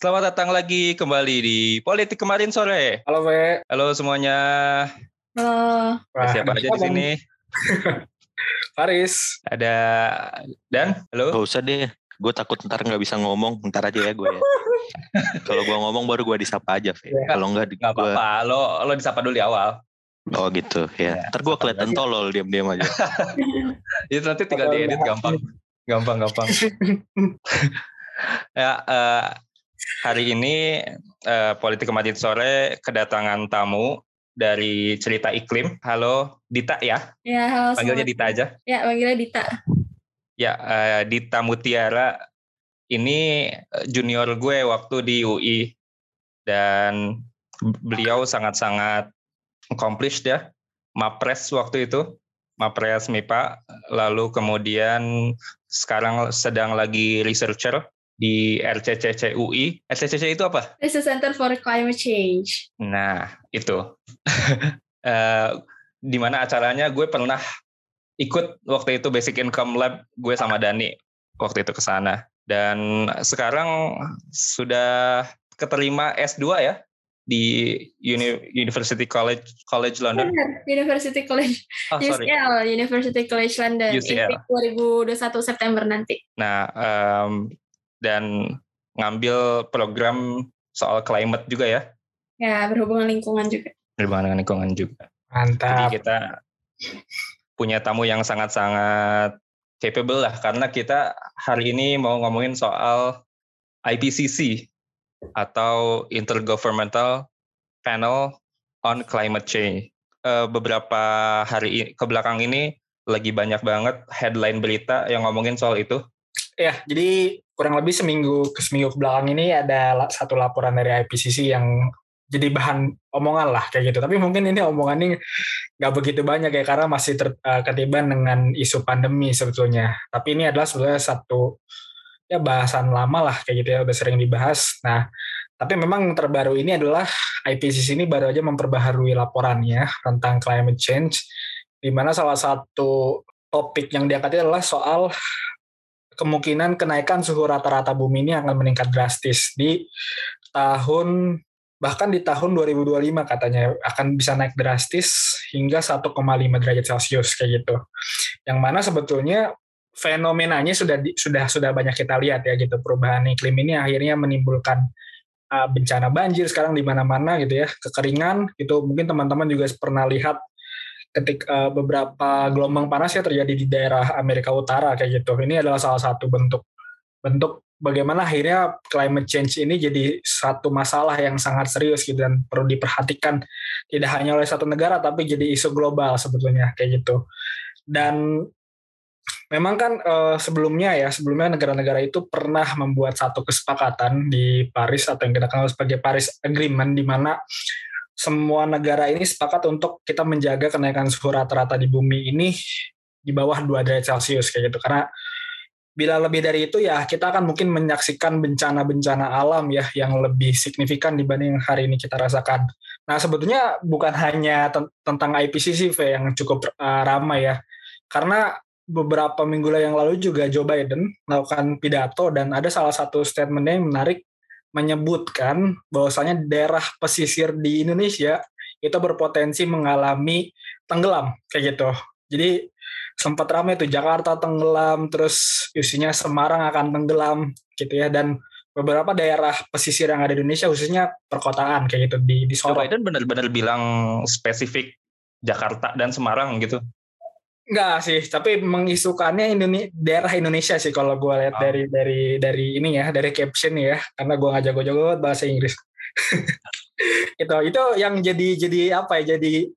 Selamat datang lagi kembali di Politik Kemarin Sore. Halo, Ve. Halo semuanya. Halo. Ada siapa aja di sini? Faris. Ada Dan. Halo. Gak usah deh. Gue takut ntar nggak bisa ngomong. Ntar aja ya gue ya. Kalau gue ngomong baru gue disapa aja, Fe. Ya. Kalau enggak, Gak gue... apa-apa. Lo lo disapa dulu di awal. Oh gitu, ya. Ya, Ntar gue kelihatan tolol diam-diam aja. Itu nanti tinggal diedit gampang. Gampang, gampang. ya, eh, hari ini eh, Politik Kemarin Sore kedatangan tamu dari Cerita Iklim. Halo, Dita ya? Ya, halo. Panggilnya Dita aja. Ya, panggilnya Dita. Ya, eh, Dita Mutiara ini eh, junior gue waktu di UI dan beliau sangat-sangat accomplished ya. Mapres waktu itu, Mapres MIPA, lalu kemudian sekarang sedang lagi researcher di RCCC UI. RCCC itu apa? This is Center for Climate Change. Nah, itu. Eh, di mana acaranya gue pernah ikut waktu itu Basic Income Lab gue sama Dani waktu itu ke sana. Dan sekarang sudah keterima S2 ya di Uni- University College College London. Benar, University College Oh, sorry. UCL, University College London. UCL. Intake 2021 September nanti. Nah, em, dan ngambil program soal climate juga ya, Ya, berhubungan lingkungan juga. berhubungan dengan lingkungan juga. Jadi Mantap. kita punya tamu yang sangat-sangat capable lah karena kita hari ini mau ngomongin soal IPCC atau Intergovernmental Panel on Climate Change. Eh, beberapa hari i- ke belakang ini lagi banyak banget headline berita yang ngomongin soal itu. Ya, jadi kurang lebih seminggu ke seminggu belakang ini ada satu laporan dari IPCC yang jadi bahan omongan lah kayak gitu. Tapi mungkin ini omongannya nggak begitu banyak ya karena masih ter, eh, ketiban dengan isu pandemi sebetulnya. Tapi ini adalah sebetulnya satu ya bahasan lama lah kayak gitu ya udah sering dibahas. Nah, tapi memang terbaru ini adalah IPCC ini baru aja memperbaharui laporannya tentang climate change di mana salah satu topik yang diangkat adalah soal kemungkinan kenaikan suhu rata-rata bumi ini akan meningkat drastis di tahun bahkan di tahun 2025 katanya akan bisa naik drastis hingga 1,5 derajat Celcius kayak gitu. Yang mana sebetulnya fenomenanya sudah sudah sudah banyak kita lihat ya gitu perubahan iklim ini akhirnya menimbulkan uh, bencana banjir sekarang di mana-mana gitu ya kekeringan itu mungkin teman-teman juga pernah lihat ketika uh, beberapa gelombang panas ya terjadi di daerah Amerika Utara kayak gitu. Ini adalah salah satu bentuk bentuk bagaimana akhirnya climate change ini jadi satu masalah yang sangat serius gitu dan perlu diperhatikan tidak hanya oleh satu negara tapi jadi isu global sebetulnya kayak gitu. Dan memang kan eh, sebelumnya ya sebelumnya negara-negara itu pernah membuat satu kesepakatan di Paris atau yang kita kenal sebagai Paris Agreement di mana semua negara ini sepakat untuk kita menjaga kenaikan suhu rata-rata di bumi ini di bawah 2 derajat Celcius kayak gitu. Karena bila lebih dari itu ya kita akan mungkin menyaksikan bencana-bencana alam ya yang lebih signifikan dibanding hari ini kita rasakan. Nah sebetulnya bukan hanya ten- tentang IPCC yang cukup uh, ramai ya, karena beberapa minggu yang lalu juga Joe Biden melakukan pidato dan ada salah satu statementnya yang menarik menyebutkan bahwasanya daerah pesisir di Indonesia itu berpotensi mengalami tenggelam kayak gitu. Jadi sempat ramai tuh Jakarta tenggelam, terus isinya Semarang akan tenggelam gitu ya dan beberapa daerah pesisir yang ada di Indonesia khususnya perkotaan kayak gitu di di Sorong. Biden benar-benar bilang spesifik Jakarta dan Semarang gitu. Enggak sih, tapi mengisukannya Indone- daerah Indonesia sih kalau gue lihat Ah. dari dari dari ini ya, dari caption ya, karena gue nggak jago-jago banget bahasa Inggris. itu itu yang jadi jadi apa ya? Jadi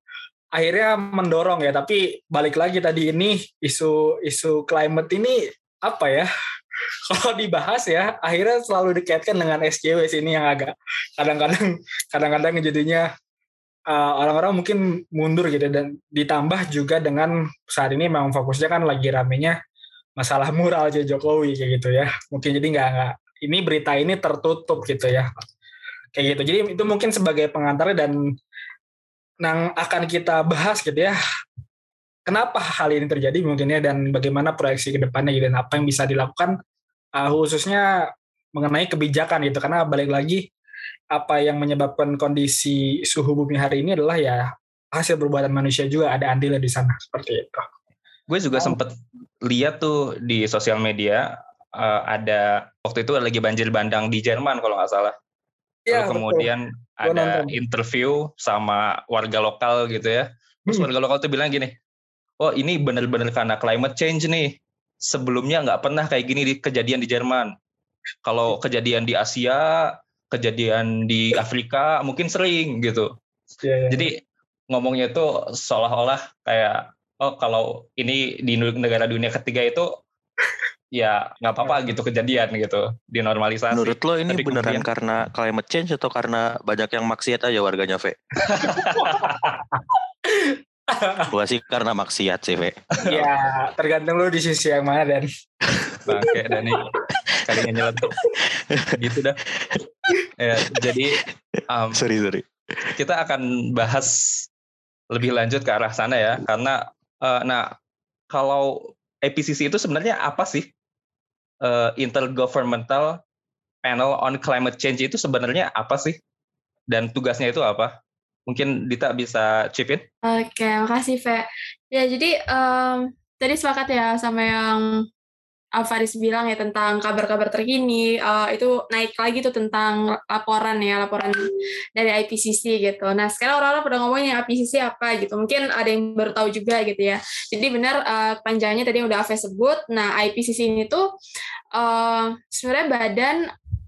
akhirnya mendorong ya, tapi balik lagi tadi ini isu isu climate ini apa ya? Kalau dibahas ya, akhirnya selalu dikaitkan dengan SJW sini yang agak kadang-kadang kadang-kadang jadinya uh, orang-orang mungkin mundur gitu dan ditambah juga dengan saat ini memang fokusnya kan lagi ramenya masalah mural aja Jokowi kayak gitu ya. Mungkin jadi nggak nggak ini berita ini tertutup gitu ya. Kayak gitu. Jadi itu mungkin sebagai pengantar dan yang akan kita bahas gitu ya kenapa hal ini terjadi mungkin ya dan bagaimana proyeksi ke depannya gitu dan apa yang bisa dilakukan uh, khususnya mengenai kebijakan gitu. Karena balik lagi apa yang menyebabkan kondisi suhu bumi hari ini adalah ya hasil perbuatan manusia juga ada andilnya di sana seperti itu. Gue juga Oh. sempet lihat tuh di sosial media eh, ada waktu itu lagi banjir bandang di Jerman kalau nggak salah. Lalu Iya, betul. kemudian Gua ada nonton. interview sama warga lokal gitu ya. Terus Hmm. warga lokal tuh bilang gini, oh ini bener-bener karena climate change nih. Sebelumnya nggak pernah kayak gini di kejadian di Jerman. Kalau kejadian di Asia, kejadian di Afrika mungkin sering gitu. Iya, iya. Jadi ngomongnya itu seolah-olah kayak oh kalau ini di negara dunia ketiga itu ya nggak apa-apa gitu kejadian gitu dinormalisasi. Menurut lo ini Tapi beneran kemudian- karena climate change atau karena banyak yang maksiat aja warganya, Ve? Gua sih karena maksiat sih, Ve. ya tergantung lu di sisi yang mana dan bangke Dani kalinya nyeletuk gitu dah. Ya, jadi um, Sorry, sorry. kita akan bahas lebih lanjut ke arah sana ya karena eh, nah kalau IPCC itu sebenarnya apa sih Eh, Intergovernmental Panel on Climate Change itu sebenarnya apa sih dan tugasnya itu apa mungkin Dita bisa chip in Oke, makasih, Ve. Ya, jadi em, tadi sepakat ya sama yang uh, Faris bilang ya tentang kabar-kabar terkini, eh, itu naik lagi tuh tentang laporan ya, laporan dari IPCC gitu. Nah, sekarang orang-orang pada ngomongin IPCC apa gitu. Mungkin ada yang baru tahu juga gitu ya. Jadi benar eh, panjangnya tadi yang udah Ave sebut. Nah, IPCC ini tuh eh, sebenarnya badan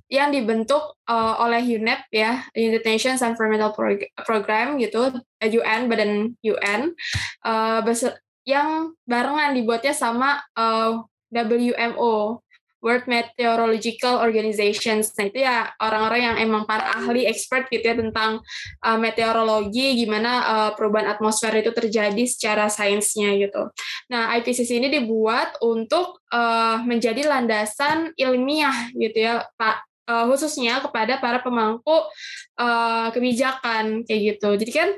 yang dibentuk eh, oleh UNEP ya, United Nations Environmental Prog- Program gitu, UN, badan UN, bese- yang barengan dibuatnya sama eh, WMO, World Meteorological Organizations. Nah itu ya orang-orang yang emang para ahli expert gitu ya tentang eh, meteorologi, gimana eh, perubahan atmosfer itu terjadi secara sainsnya gitu. Nah IPCC ini dibuat untuk eh, menjadi landasan ilmiah gitu ya, Pak eh, khususnya kepada para pemangku eh, kebijakan kayak gitu. Jadi kan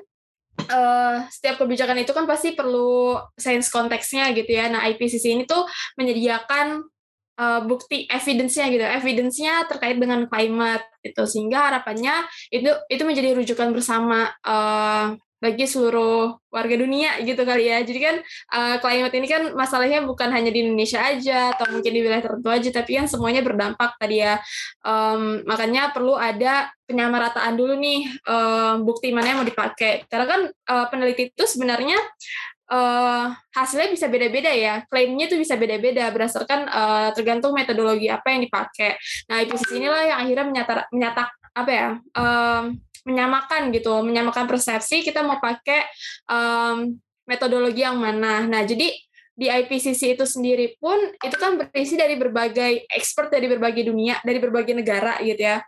eh, setiap kebijakan itu kan pasti perlu sains konteksnya gitu ya. Nah IPCC ini tuh menyediakan eh, bukti evidence-nya gitu, evidence-nya terkait dengan climate gitu, sehingga harapannya itu itu menjadi rujukan bersama eh, bagi seluruh warga dunia gitu kali ya. Jadi kan eh, climate ini kan masalahnya bukan hanya di Indonesia aja atau mungkin di wilayah tertentu aja, tapi kan semuanya berdampak tadi ya. Em, makanya perlu ada penyamarataan dulu nih em, bukti mana yang mau dipakai. Karena kan eh, peneliti itu sebenarnya eh, hasilnya bisa beda-beda ya. Klaimnya itu bisa beda-beda berdasarkan eh, tergantung metodologi apa yang dipakai. Nah, IPCC inilah yang akhirnya menyatar, menyatak apa ya? em, menyamakan gitu, menyamakan persepsi kita mau pakai em, metodologi yang mana. Nah, jadi di IPCC itu sendiri pun itu kan berisi dari berbagai expert dari berbagai dunia, dari berbagai negara gitu ya.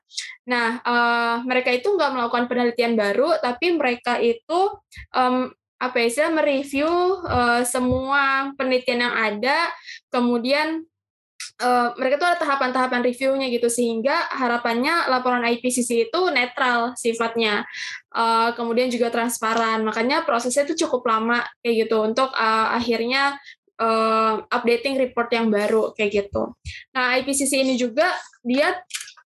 Nah, eh, mereka itu nggak melakukan penelitian baru, tapi mereka itu em, apa ya, mereview eh, semua penelitian yang ada, kemudian eh, mereka tuh ada tahapan-tahapan reviewnya gitu sehingga harapannya laporan IPCC itu netral sifatnya, Eh, kemudian juga transparan. Makanya prosesnya itu cukup lama kayak gitu untuk eh, akhirnya eh, updating report yang baru kayak gitu. Nah IPCC ini juga dia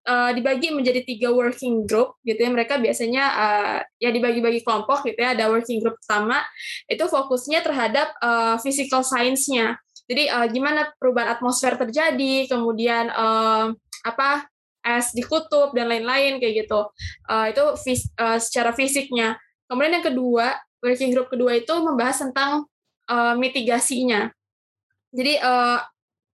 eh, dibagi menjadi tiga working group gitu ya. Mereka biasanya eh, ya dibagi-bagi kelompok gitu ya. Ada working group pertama itu fokusnya terhadap eh, physical science-nya. Jadi eh, gimana perubahan atmosfer terjadi, kemudian eh, apa es di kutub dan lain-lain kayak gitu. Eh, itu fis- eh, secara fisiknya. Kemudian yang kedua, working group kedua itu membahas tentang eh, mitigasinya. Jadi eh,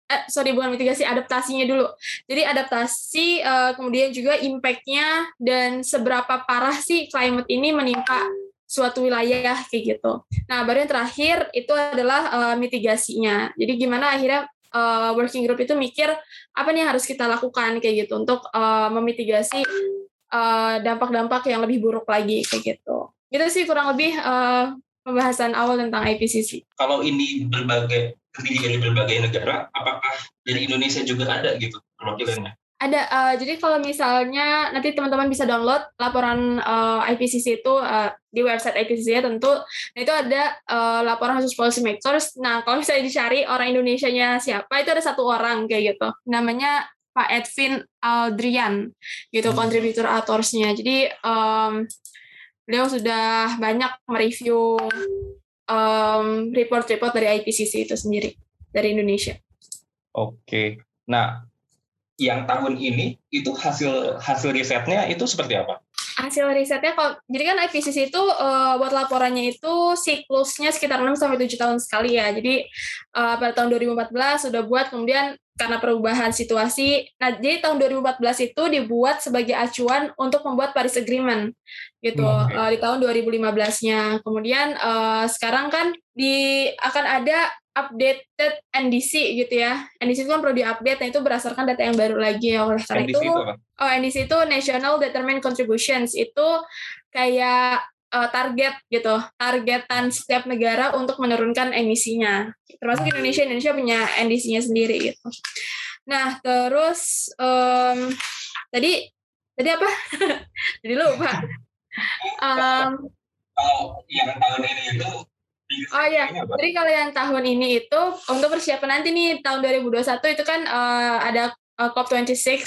eh, sorry bukan mitigasi, adaptasinya dulu. Jadi adaptasi kemudian juga impact-nya dan seberapa parah sih climate ini menimpa suatu wilayah kayak gitu. Nah, baru yang terakhir itu adalah eh, mitigasinya. Jadi gimana akhirnya eh, working group itu mikir apa nih yang harus kita lakukan kayak gitu untuk eh, memitigasi dampak-dampak yang lebih buruk lagi kayak gitu. Gitu sih kurang lebih eh, pembahasan awal tentang IPCC. kalau ini berbagai terdiri dari berbagai negara apakah dari Indonesia juga ada gitu perwakilannya Ada, eh, jadi kalau misalnya nanti teman-teman bisa download laporan eh, IPCC itu eh, di website IPCC ya tentu. Nah itu ada eh, laporan khusus policy makers. Nah kalau misalnya dicari orang Indonesianya siapa, itu ada satu orang kayak gitu. Namanya Pak Edwin Aldrian gitu Hmm. kontributor autorsnya. Jadi um, beliau sudah banyak mereview um, report-report dari IPCC itu sendiri dari Indonesia. Oke. Nah, yang tahun ini itu hasil hasil risetnya itu seperti apa? hasil risetnya kalau jadi kan IPCC itu eh, buat laporannya itu siklusnya sekitar 6 sampai 7 tahun sekali ya. Jadi eh, pada tahun 2014 sudah buat kemudian karena perubahan situasi. Nah, jadi tahun 2014 itu dibuat sebagai acuan untuk membuat Paris Agreement gitu Hmm, oke. eh, di tahun 2015-nya. Kemudian eh, sekarang kan di akan ada updated NDC gitu ya. NDC itu kan perlu diupdate, nah itu berdasarkan data yang baru lagi ya. Oleh karena NDC itu, itu apa? Oh, NDC itu National Determined Contributions. Itu kayak eh, target gitu, targetan setiap negara untuk menurunkan emisinya. Termasuk Indonesia, Indonesia punya NDC-nya sendiri gitu. Nah, terus em, tadi tadi apa? Jadi lupa. Em, Kalau yang tahun ini itu Oh iya, jadi kalau yang tahun ini itu untuk persiapan nanti nih tahun 2021 itu kan eh, ada eh, COP26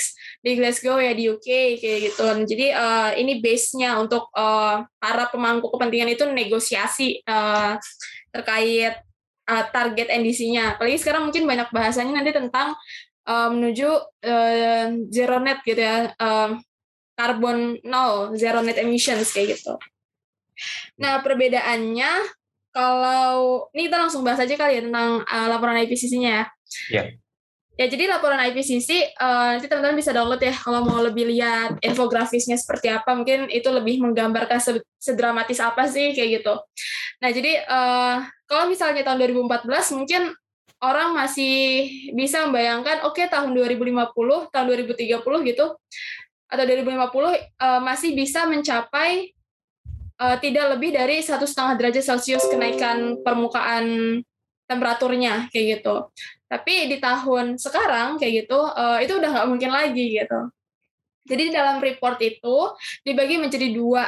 di Glasgow ya di UK kayak gitu. Jadi eh, ini base-nya untuk eh, para pemangku kepentingan itu negosiasi eh, terkait eh, target NDC-nya. Apalagi sekarang mungkin banyak bahasanya nanti tentang eh, menuju eh, zero net gitu ya, eh, carbon nol, zero net emissions kayak gitu. Nah perbedaannya kalau ini kita langsung bahas aja kali ya tentang uh, laporan IPCC-nya ya. Iya. Ya jadi laporan IPCC uh, nanti teman-teman bisa download ya kalau mau lebih lihat infografisnya seperti apa mungkin itu lebih menggambarkan se- sedramatis apa sih kayak gitu. Nah jadi uh, kalau misalnya tahun 2014 mungkin orang masih bisa membayangkan oke tahun 2050 tahun 2030 gitu atau 2050 uh, masih bisa mencapai uh, tidak lebih dari satu setengah derajat Celcius kenaikan permukaan temperaturnya kayak gitu. Tapi di tahun sekarang kayak gitu uh, itu udah nggak mungkin lagi gitu. Jadi di dalam report itu dibagi menjadi dua.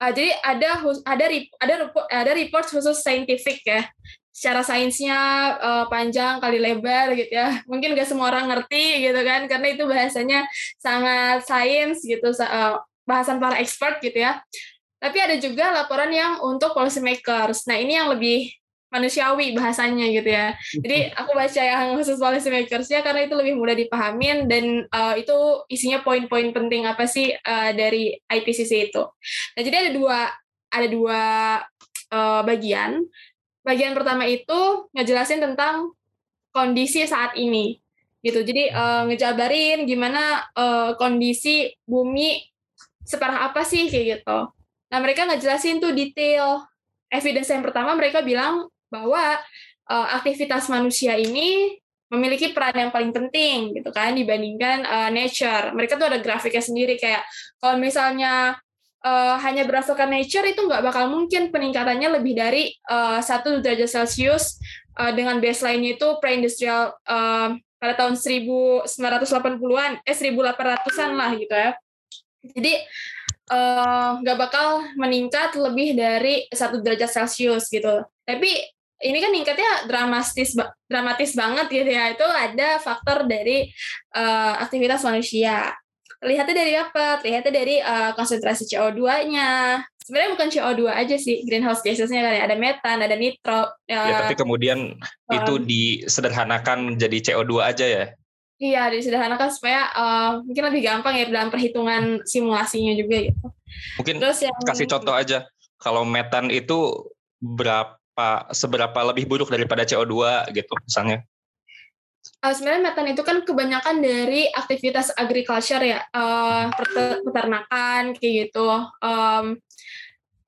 Uh, jadi ada ada ada ada report khusus saintifik ya. Secara sainsnya uh, panjang kali lebar gitu ya. Mungkin gak semua orang ngerti gitu kan karena itu bahasanya sangat sains gitu uh, bahasan para expert gitu ya. Tapi ada juga laporan yang untuk policy makers. Nah, ini yang lebih manusiawi bahasanya gitu ya. Jadi aku baca yang khusus policy makers-nya karena itu lebih mudah dipahamin dan uh, itu isinya poin-poin penting apa sih uh, dari IPCC itu. Nah, jadi ada dua ada dua uh, bagian. Bagian pertama itu ngejelasin tentang kondisi saat ini gitu. Jadi uh, ngejabarin gimana uh, kondisi bumi separah apa sih kayak gitu. Nah, mereka ngejelasin tuh detail. Evidence yang pertama mereka bilang bahwa uh, aktivitas manusia ini memiliki peran yang paling penting gitu kan dibandingkan uh, nature. Mereka tuh ada grafiknya sendiri kayak kalau misalnya uh, hanya berdasarkan nature itu nggak bakal mungkin peningkatannya lebih dari uh, satu derajat Celcius uh, dengan baseline-nya itu pre-industrial uh, pada tahun 1980-an, eh 1800-an lah gitu ya. Jadi nggak uh, bakal meningkat lebih dari satu derajat Celcius gitu. Tapi ini kan meningkatnya dramatis dramatis banget gitu ya. Itu ada faktor dari uh, aktivitas manusia. Terlihatnya dari apa? Terlihatnya dari uh, konsentrasi CO2-nya. Sebenarnya bukan CO2 aja sih greenhouse gases-nya kan ya. Ada metan, ada nitro. Ya, ya tapi kemudian um, itu disederhanakan menjadi CO2 aja ya. Iya, disederhanakan supaya uh, mungkin lebih gampang ya dalam perhitungan simulasinya juga gitu. Mungkin Terus yang, kasih contoh aja, kalau metan itu berapa seberapa lebih buruk daripada CO2 gitu misalnya? Uh, sebenarnya metan itu kan kebanyakan dari aktivitas agriculture ya, uh, peternakan kayak gitu. Um,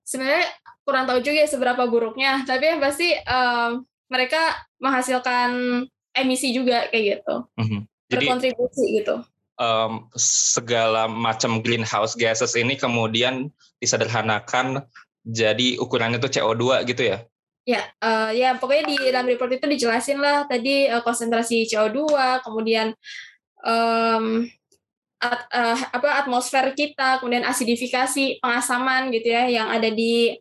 sebenarnya kurang tahu juga ya seberapa buruknya, tapi yang pasti um, mereka menghasilkan emisi juga kayak gitu. Mm -hmm berkontribusi gitu. Um, segala macam greenhouse gases ini kemudian disederhanakan jadi ukurannya itu CO2 gitu ya? Ya, uh, ya pokoknya di dalam report itu dijelasin lah tadi uh, konsentrasi CO2, kemudian um, at, uh, apa atmosfer kita, kemudian asidifikasi, pengasaman gitu ya yang ada di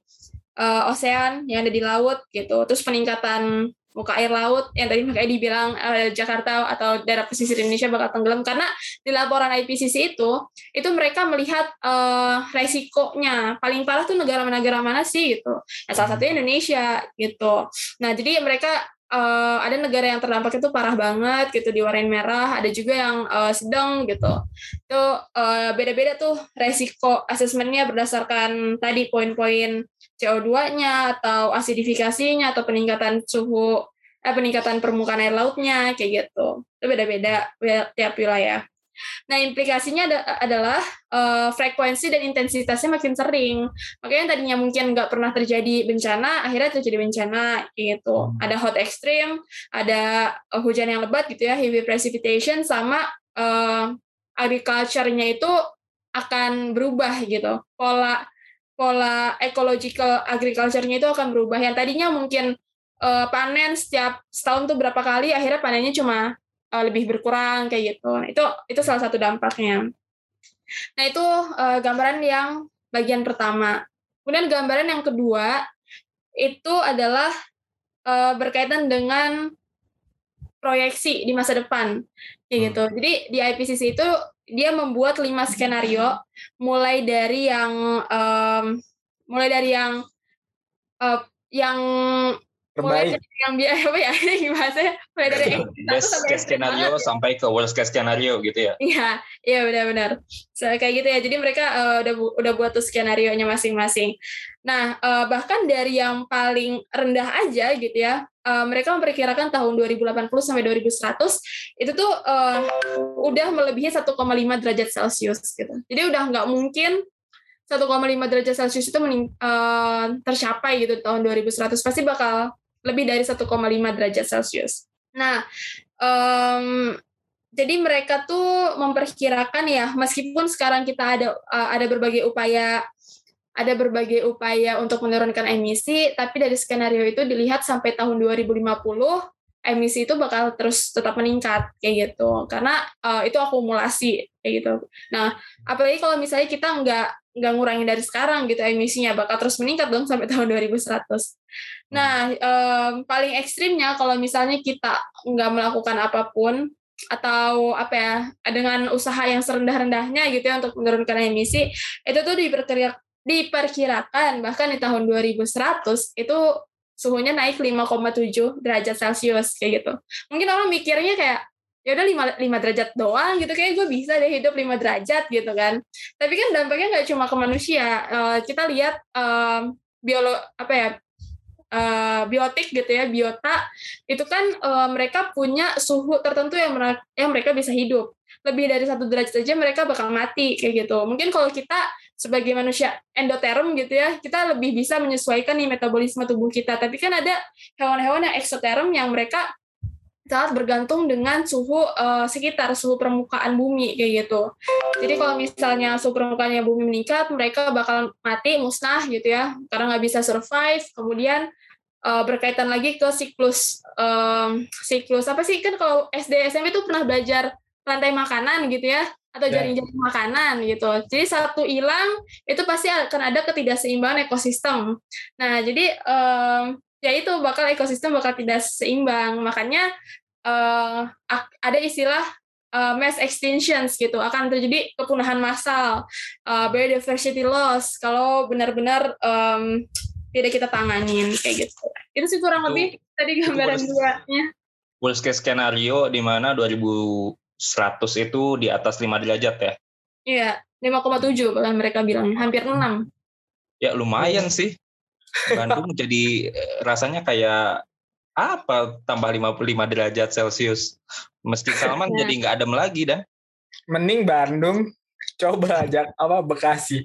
uh, ocean, yang ada di laut gitu. Terus peningkatan muka air laut yang tadi makanya dibilang uh, Jakarta atau daerah pesisir Indonesia bakal tenggelam karena di laporan IPCC itu itu mereka melihat uh, resikonya paling parah tuh negara-negara mana sih gitu. Nah, salah satunya Indonesia gitu. Nah, jadi mereka uh, ada negara yang terdampak itu parah banget gitu di warna merah, ada juga yang uh, sedang gitu. Itu uh, beda-beda tuh resiko asesmennya berdasarkan tadi poin-poin CO2-nya atau asidifikasinya atau peningkatan suhu eh, peningkatan permukaan air lautnya kayak gitu. Itu beda-beda tiap wilayah. Nah, implikasinya ada, adalah uh, frekuensi dan intensitasnya makin sering. Makanya yang tadinya mungkin nggak pernah terjadi bencana, akhirnya terjadi bencana gitu. Hmm. Ada hot extreme, ada uh, hujan yang lebat gitu ya, heavy precipitation sama uh, agriculture-nya itu akan berubah gitu. Pola pola ecological agriculture-nya itu akan berubah. Yang tadinya mungkin uh, panen setiap setahun tuh berapa kali, akhirnya panennya cuma uh, lebih berkurang kayak gitu. Nah, itu itu salah satu dampaknya. Nah itu uh, gambaran yang bagian pertama. Kemudian gambaran yang kedua itu adalah uh, berkaitan dengan proyeksi di masa depan kayak hmm. gitu. Jadi di IPCC itu dia membuat lima skenario mulai dari yang um, mulai dari yang uh, yang terbaik. Mulai dari yang biasa apa ya bahasanya mulai dari best case skenario sampai ke worst case skenario gitu ya. Iya, iya benar-benar. So, kayak gitu ya. Jadi mereka uh, udah udah buat tuh skenario nya masing-masing. Nah, uh, bahkan dari yang paling rendah aja gitu ya, uh, mereka memperkirakan tahun 2080 sampai 2100 itu tuh uh, udah melebihi 1,5 derajat Celcius gitu. Jadi udah nggak mungkin 1,5 derajat Celcius itu mening, uh, tercapai gitu tahun 2100 pasti bakal lebih dari 1,5 derajat Celcius. Nah, um, jadi mereka tuh memperkirakan ya, meskipun sekarang kita ada uh, ada berbagai upaya ada berbagai upaya untuk menurunkan emisi, tapi dari skenario itu dilihat sampai tahun 2050 emisi itu bakal terus tetap meningkat kayak gitu karena uh, itu akumulasi kayak gitu. Nah, apalagi kalau misalnya kita nggak nggak ngurangin dari sekarang gitu emisinya bakal terus meningkat dong sampai tahun 2100. Nah, um, paling ekstrimnya kalau misalnya kita nggak melakukan apa pun atau apa ya dengan usaha yang serendah-rendahnya gitu ya untuk menurunkan emisi itu tuh diperkirakan diperkirakan bahkan di tahun 2100 itu suhunya naik 5,7 derajat Celcius kayak gitu. Mungkin orang mikirnya kayak ya udah 5, 5 derajat doang gitu kayak gue bisa deh hidup 5 derajat gitu kan. Tapi kan dampaknya nggak cuma ke manusia. Uh, kita lihat uh, biolo apa ya uh, biotik gitu ya biota itu kan uh, mereka punya suhu tertentu yang mereka, yang mereka bisa hidup lebih dari satu derajat saja mereka bakal mati kayak gitu mungkin kalau kita sebagai manusia endoterm gitu ya, kita lebih bisa menyesuaikan nih metabolisme tubuh kita. Tapi kan ada hewan-hewan yang eksoterm yang mereka sangat bergantung dengan suhu uh, sekitar suhu permukaan bumi kayak gitu. Jadi kalau misalnya suhu permukaannya bumi meningkat, mereka bakal mati musnah gitu ya, karena nggak bisa survive. Kemudian uh, berkaitan lagi ke siklus um, siklus apa sih kan kalau SD SMP itu pernah belajar rantai makanan gitu ya atau ya. jaring-jaring makanan gitu. Jadi satu hilang itu pasti akan ada ketidakseimbangan ekosistem. Nah, jadi um, ya itu bakal ekosistem bakal tidak seimbang. Makanya uh, ada istilah uh, mass extinctions gitu akan terjadi kepunahan massal, uh, biodiversity loss kalau benar-benar um, tidak kita tanganin kayak gitu. Itu sih kurang itu, lebih tadi gambaran duanya. Worst case skenario di mana 2000 100 itu di atas 5 derajat ya? Iya, 5,7 bahkan mereka bilang, hampir 6. Ya lumayan sih. Bandung jadi rasanya kayak apa tambah 55 derajat Celcius. Masjid Salman ya. jadi nggak adem lagi dah. Mending Bandung coba ajak apa Bekasi.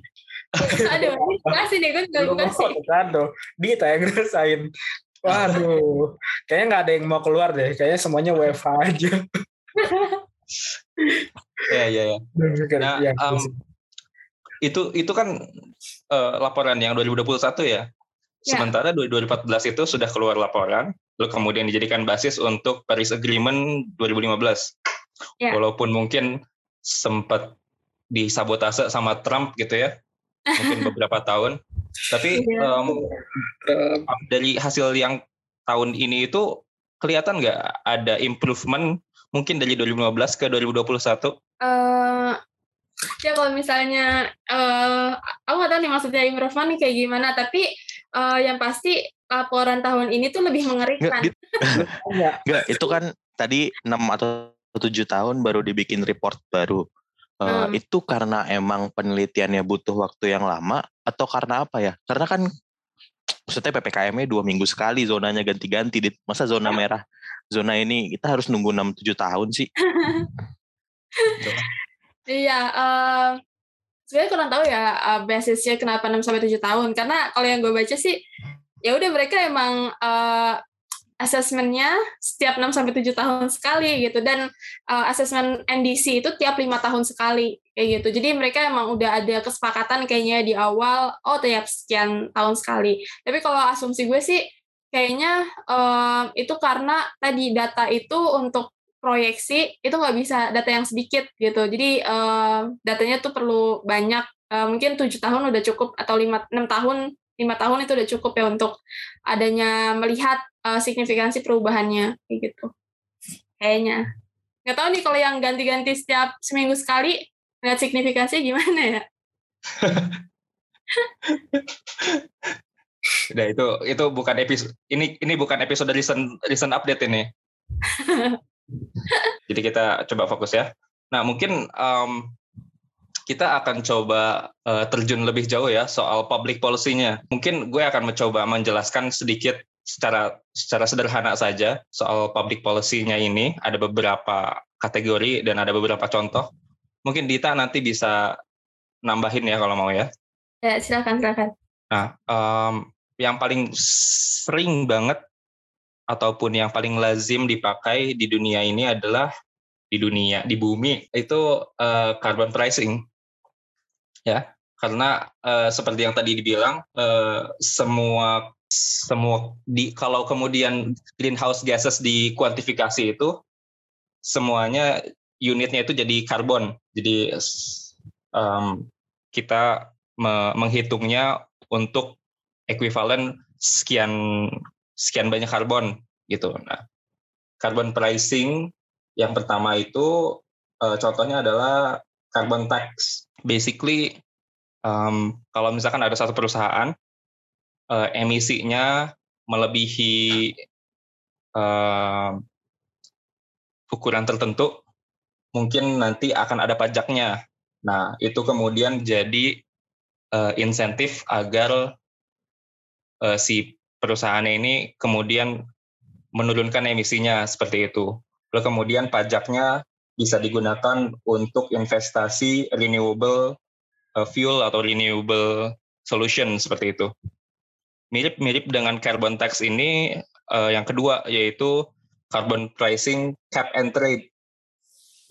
Aduh, Bekasi nih, gue juga Bekasi. Aduh, Dita yang ngerasain. Waduh, kayaknya nggak ada yang mau keluar deh. Kayaknya semuanya WFH aja. ya ya ya. Nah, um, itu itu kan uh, laporan yang 2021 ya. Ya. Sementara 2014 itu sudah keluar laporan, lalu kemudian dijadikan basis untuk Paris Agreement 2015. Ya. Walaupun mungkin sempat disabotase sama Trump gitu ya, mungkin beberapa tahun. Tapi um, dari hasil yang tahun ini itu kelihatan nggak ada improvement mungkin dari 2015 ke 2021? Eh, ya kalau misalnya eh aku nggak tahu nih maksudnya improvement nih kayak gimana, tapi eh, yang pasti laporan tahun ini tuh lebih mengerikan. Nggak, Enggak, itu kan tadi 6 atau 7 tahun baru dibikin report baru. Eh, Hmm. Itu karena emang penelitiannya butuh waktu yang lama atau karena apa ya? Karena kan maksudnya PPKM-nya dua minggu sekali zonanya ganti-ganti. Masa zona merah, zona ini kita harus nunggu 6-7 tahun sih? Iya, eh sebenarnya kurang tahu ya eh, basisnya kenapa 6 sampai 7 tahun karena kalau yang gue baca sih ya udah mereka emang eh asesmennya setiap 6 sampai 7 tahun sekali gitu dan eh, asesmen NDC itu tiap lima tahun sekali kayak gitu. Jadi mereka emang udah ada kesepakatan kayaknya di awal oh tiap sekian tahun sekali. Tapi kalau asumsi gue sih kayaknya eh, itu karena tadi data itu untuk proyeksi itu nggak bisa data yang sedikit gitu. Jadi eh, datanya tuh perlu banyak. Eh, mungkin tujuh tahun udah cukup atau lima enam tahun lima tahun itu udah cukup ya untuk adanya melihat eh, signifikansi perubahannya kayak gitu. Kayaknya. Nggak tahu nih kalau yang ganti-ganti setiap seminggu sekali lihat signifikasinya gimana ya? Nah, itu itu bukan episode ini ini bukan episode recent recent update ini. Jadi kita coba fokus ya. Nah, mungkin em, kita akan coba eh, terjun lebih jauh ya soal public policy-nya. Mungkin gue akan mencoba menjelaskan sedikit secara secara sederhana saja soal public policy-nya ini. Ada beberapa kategori dan ada beberapa contoh. Mungkin Dita nanti bisa nambahin ya kalau mau ya. Ya silakan silakan. Nah, em, yang paling sering banget ataupun yang paling lazim dipakai di dunia ini adalah di dunia di bumi itu eh, carbon pricing, ya. Karena eh, seperti yang tadi dibilang eh, semua semua di kalau kemudian greenhouse gases dikuantifikasi itu semuanya unitnya itu jadi karbon. Jadi em, kita me- menghitungnya untuk ekuivalen sekian sekian banyak karbon gitu. Nah, carbon pricing yang pertama itu eh, contohnya adalah carbon tax. Basically em, kalau misalkan ada satu perusahaan eh, emisinya melebihi em, ukuran tertentu, mungkin nanti akan ada pajaknya. Nah, itu kemudian jadi eh, insentif agar eh, si perusahaannya ini kemudian menurunkan emisinya seperti itu. Lalu kemudian pajaknya bisa digunakan untuk investasi renewable eh, fuel atau renewable solution seperti itu. Mirip-mirip dengan carbon tax ini eh, yang kedua yaitu carbon pricing cap and trade.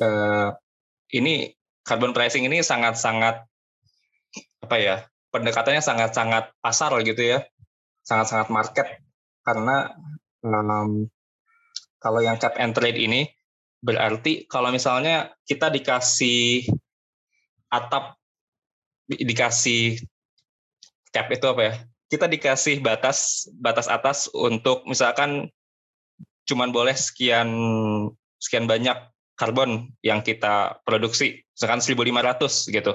Eh, ini carbon pricing ini sangat-sangat apa ya pendekatannya sangat-sangat pasar gitu ya sangat-sangat market karena em, kalau yang cap and trade ini berarti kalau misalnya kita dikasih atap di- dikasih cap itu apa ya? Kita dikasih batas batas atas untuk misalkan cuman boleh sekian sekian banyak karbon yang kita produksi misalkan 1500 gitu.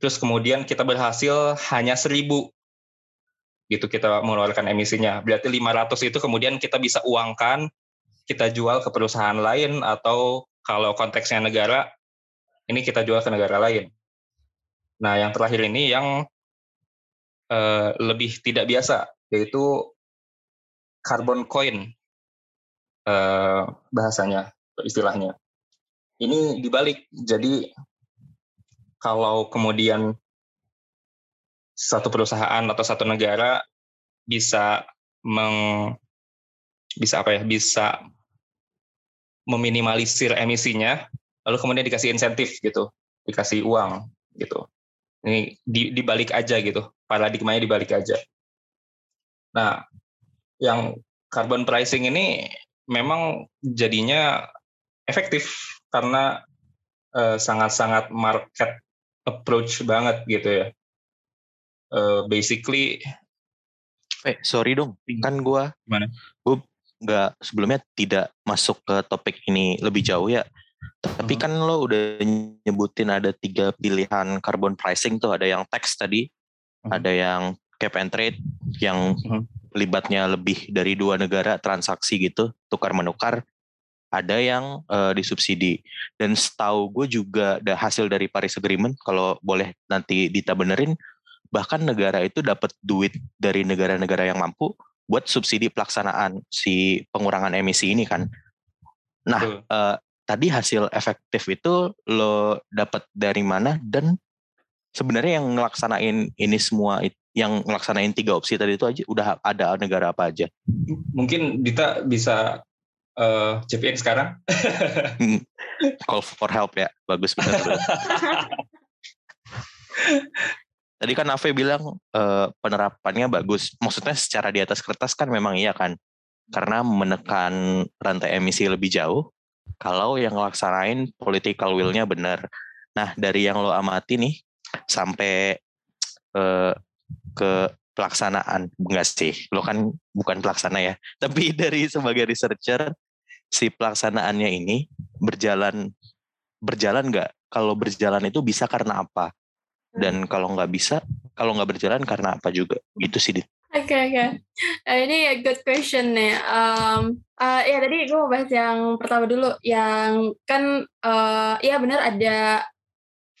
Terus kemudian kita berhasil hanya 1000 gitu kita mengeluarkan emisinya. Berarti 500 itu kemudian kita bisa uangkan, kita jual ke perusahaan lain atau kalau konteksnya negara, ini kita jual ke negara lain. Nah, yang terakhir ini yang eh, lebih tidak biasa, yaitu carbon coin eh, bahasanya, istilahnya. Ini dibalik, jadi kalau kemudian satu perusahaan atau satu negara bisa meng bisa apa ya bisa meminimalisir emisinya lalu kemudian dikasih insentif gitu dikasih uang gitu. Ini di, dibalik aja gitu paradigmanya dibalik aja. Nah yang carbon pricing ini memang jadinya efektif karena eh, sangat-sangat market approach banget gitu ya Eh, basically Eh, sorry dong. Kan gua Gimana? Gue nggak sebelumnya tidak masuk ke topik ini lebih jauh ya. Tapi Mhm. kan lo udah nyebutin ada tiga pilihan carbon pricing tuh, ada yang tax tadi, Mhm. ada yang cap and trade, yang Mhm. libatnya lebih dari dua negara transaksi gitu, tukar menukar, ada yang eh, disubsidi. Dan setahu gue juga ada hasil dari Paris Agreement, kalau boleh nanti Dita benerin, bahkan negara itu dapat duit dari negara-negara yang mampu buat subsidi pelaksanaan si pengurangan emisi ini kan. Nah, Betul. eh, tadi hasil efektif itu lo dapat dari mana dan sebenarnya yang ngelaksanain ini semua yang ngelaksanain tiga opsi tadi itu aja udah ada negara apa aja? Mungkin Dita bisa eh chip in sekarang. Call for help ya, bagus benar. Tadi kan Ave bilang eh, penerapannya bagus. Maksudnya secara di atas kertas kan memang iya kan. Karena menekan rantai emisi lebih jauh. Kalau yang ngelaksanain political will-nya benar. Nah dari yang lo amati nih sampai eh, ke pelaksanaan. Enggak sih, lo kan bukan pelaksana ya. Tapi dari sebagai researcher, si pelaksanaannya ini berjalan berjalan nggak? Kalau berjalan itu bisa karena apa? Dan kalau nggak bisa, kalau nggak berjalan karena apa juga? Gitu sih. Dit. Oke oke. Eh, ini good question nih. Um, eh, ya tadi gue mau bahas yang pertama dulu, yang kan eh ya benar ada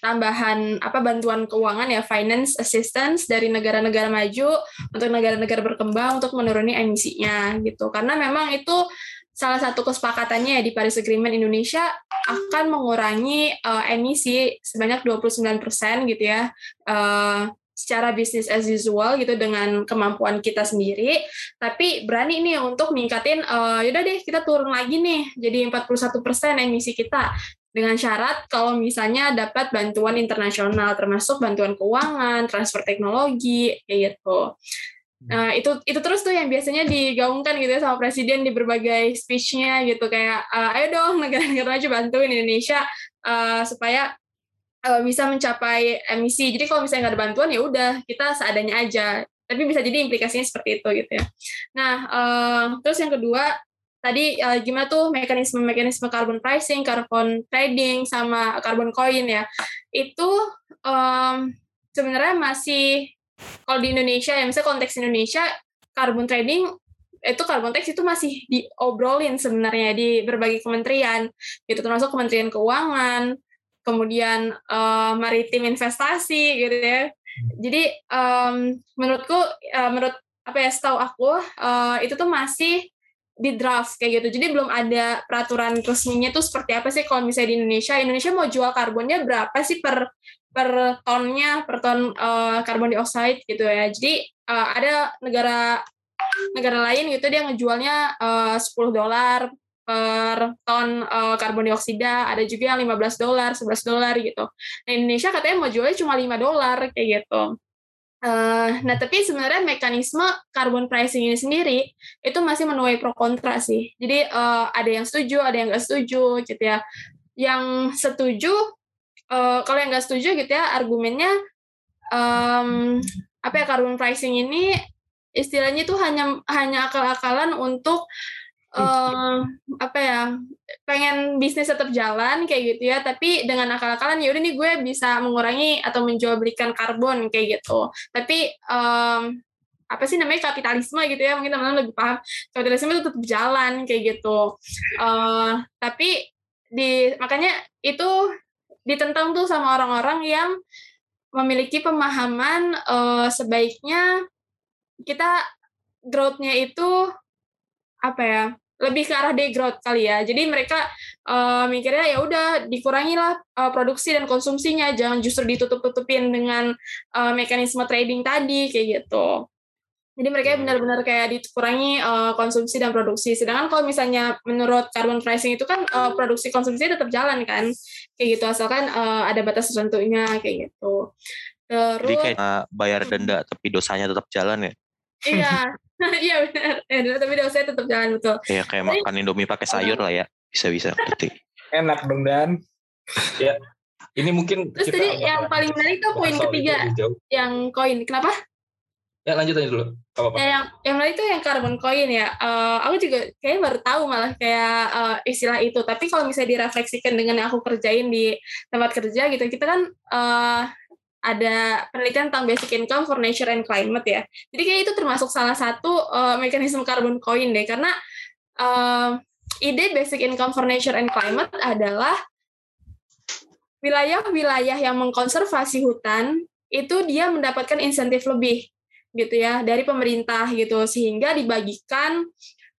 tambahan apa bantuan keuangan ya finance assistance dari negara-negara maju untuk negara-negara berkembang untuk menuruni emisinya gitu. Karena memang itu salah satu kesepakatannya ya di Paris Agreement Indonesia akan mengurangi eh, emisi sebanyak 29% gitu ya. Eh, secara bisnis as usual gitu dengan kemampuan kita sendiri tapi berani nih untuk meningkatin eh, yaudah deh kita turun lagi nih jadi 41% emisi kita dengan syarat kalau misalnya dapat bantuan internasional termasuk bantuan keuangan, transfer teknologi kayak gitu. Nah, itu itu terus tuh yang biasanya digaungkan gitu ya sama presiden di berbagai speech-nya gitu kayak "Eh, ayo dong negara-negara maju bantuin Indonesia eh, supaya eh, bisa mencapai emisi. Jadi kalau misalnya nggak ada bantuan ya udah kita seadanya aja. Tapi bisa jadi implikasinya seperti itu gitu ya. Nah, eh, terus yang kedua tadi eh, gimana tuh mekanisme-mekanisme carbon pricing, carbon trading sama carbon coin ya. Itu em, sebenarnya masih kalau di Indonesia ya misalnya konteks Indonesia carbon trading itu carbon tax itu masih diobrolin sebenarnya di berbagai kementerian. Gitu termasuk Kementerian Keuangan kemudian eh, maritim investasi gitu ya. Jadi em, menurutku eh, menurut apa ya setahu aku eh, itu tuh masih di draft kayak gitu. Jadi belum ada peraturan resminya tuh seperti apa sih kalau misalnya di Indonesia. Indonesia mau jual karbonnya berapa sih per per tonnya per ton eh, carbon dioxide gitu ya. Jadi eh, ada negara negara lain gitu dia ngejualnya eh, 10 dolar per ton eh, karbon dioksida. Ada juga yang 15 dolar 11 dolar gitu. Nah Indonesia katanya mau jualnya cuma 5 dolar kayak gitu. Eh, nah tapi sebenarnya mekanisme carbon pricing ini sendiri itu masih menuai pro kontra sih. Jadi eh, ada yang setuju ada yang nggak setuju gitu ya. Yang setuju eh, kalau yang nggak setuju gitu ya argumennya em, apa ya carbon pricing ini istilahnya itu hanya hanya akal-akalan untuk em, apa ya pengen bisnis tetap jalan kayak gitu ya. Tapi dengan akal-akalan ya udah nih gue bisa mengurangi atau menjual belikan karbon kayak gitu. Tapi em, apa sih namanya kapitalisme gitu ya mungkin teman-teman lebih paham. Kapitalisme itu tetap jalan kayak gitu. Eh, tapi di makanya itu ditentang tuh sama orang-orang yang memiliki pemahaman eh, sebaiknya kita growth-nya itu apa ya lebih ke arah degrowth kali ya. Jadi mereka eh, mikirnya ya udah dikurangi lah eh, produksi dan konsumsinya jangan justru ditutup-tutupin dengan eh, mekanisme trading tadi kayak gitu. Jadi mereka benar-benar kayak dikurangi eh, konsumsi dan produksi. Sedangkan kalau misalnya menurut carbon pricing itu kan eh, produksi konsumsi tetap jalan kan kayak gitu asalkan eh, ada batas tertentunya kayak gitu terus Jadi kayak uh, bayar denda tapi dosanya tetap jalan ya. iya iya benar ya, tapi dosanya tetap jalan betul Ya kayak makan Indomie pakai sayur lah ya. Bisa-bisa berarti. Enak dong Dan. Ini mungkin Terus kita tadi yang paling menarik tuh poin ketiga yang koin kenapa Ya lanjut aja dulu. Apa -apa. Ya, yang yang lain itu yang carbon coin ya. Uh, aku juga kayaknya baru tahu malah kayak uh, istilah itu. Tapi kalau misalnya direfleksikan dengan yang aku kerjain di tempat kerja gitu, kita kan uh, ada penelitian tentang basic income for nature and climate ya. Jadi kayak itu termasuk salah satu uh, mekanisme carbon coin deh, karena uh, ide basic income for nature and climate adalah wilayah-wilayah yang mengkonservasi hutan itu dia mendapatkan insentif lebih gitu ya dari pemerintah gitu sehingga dibagikan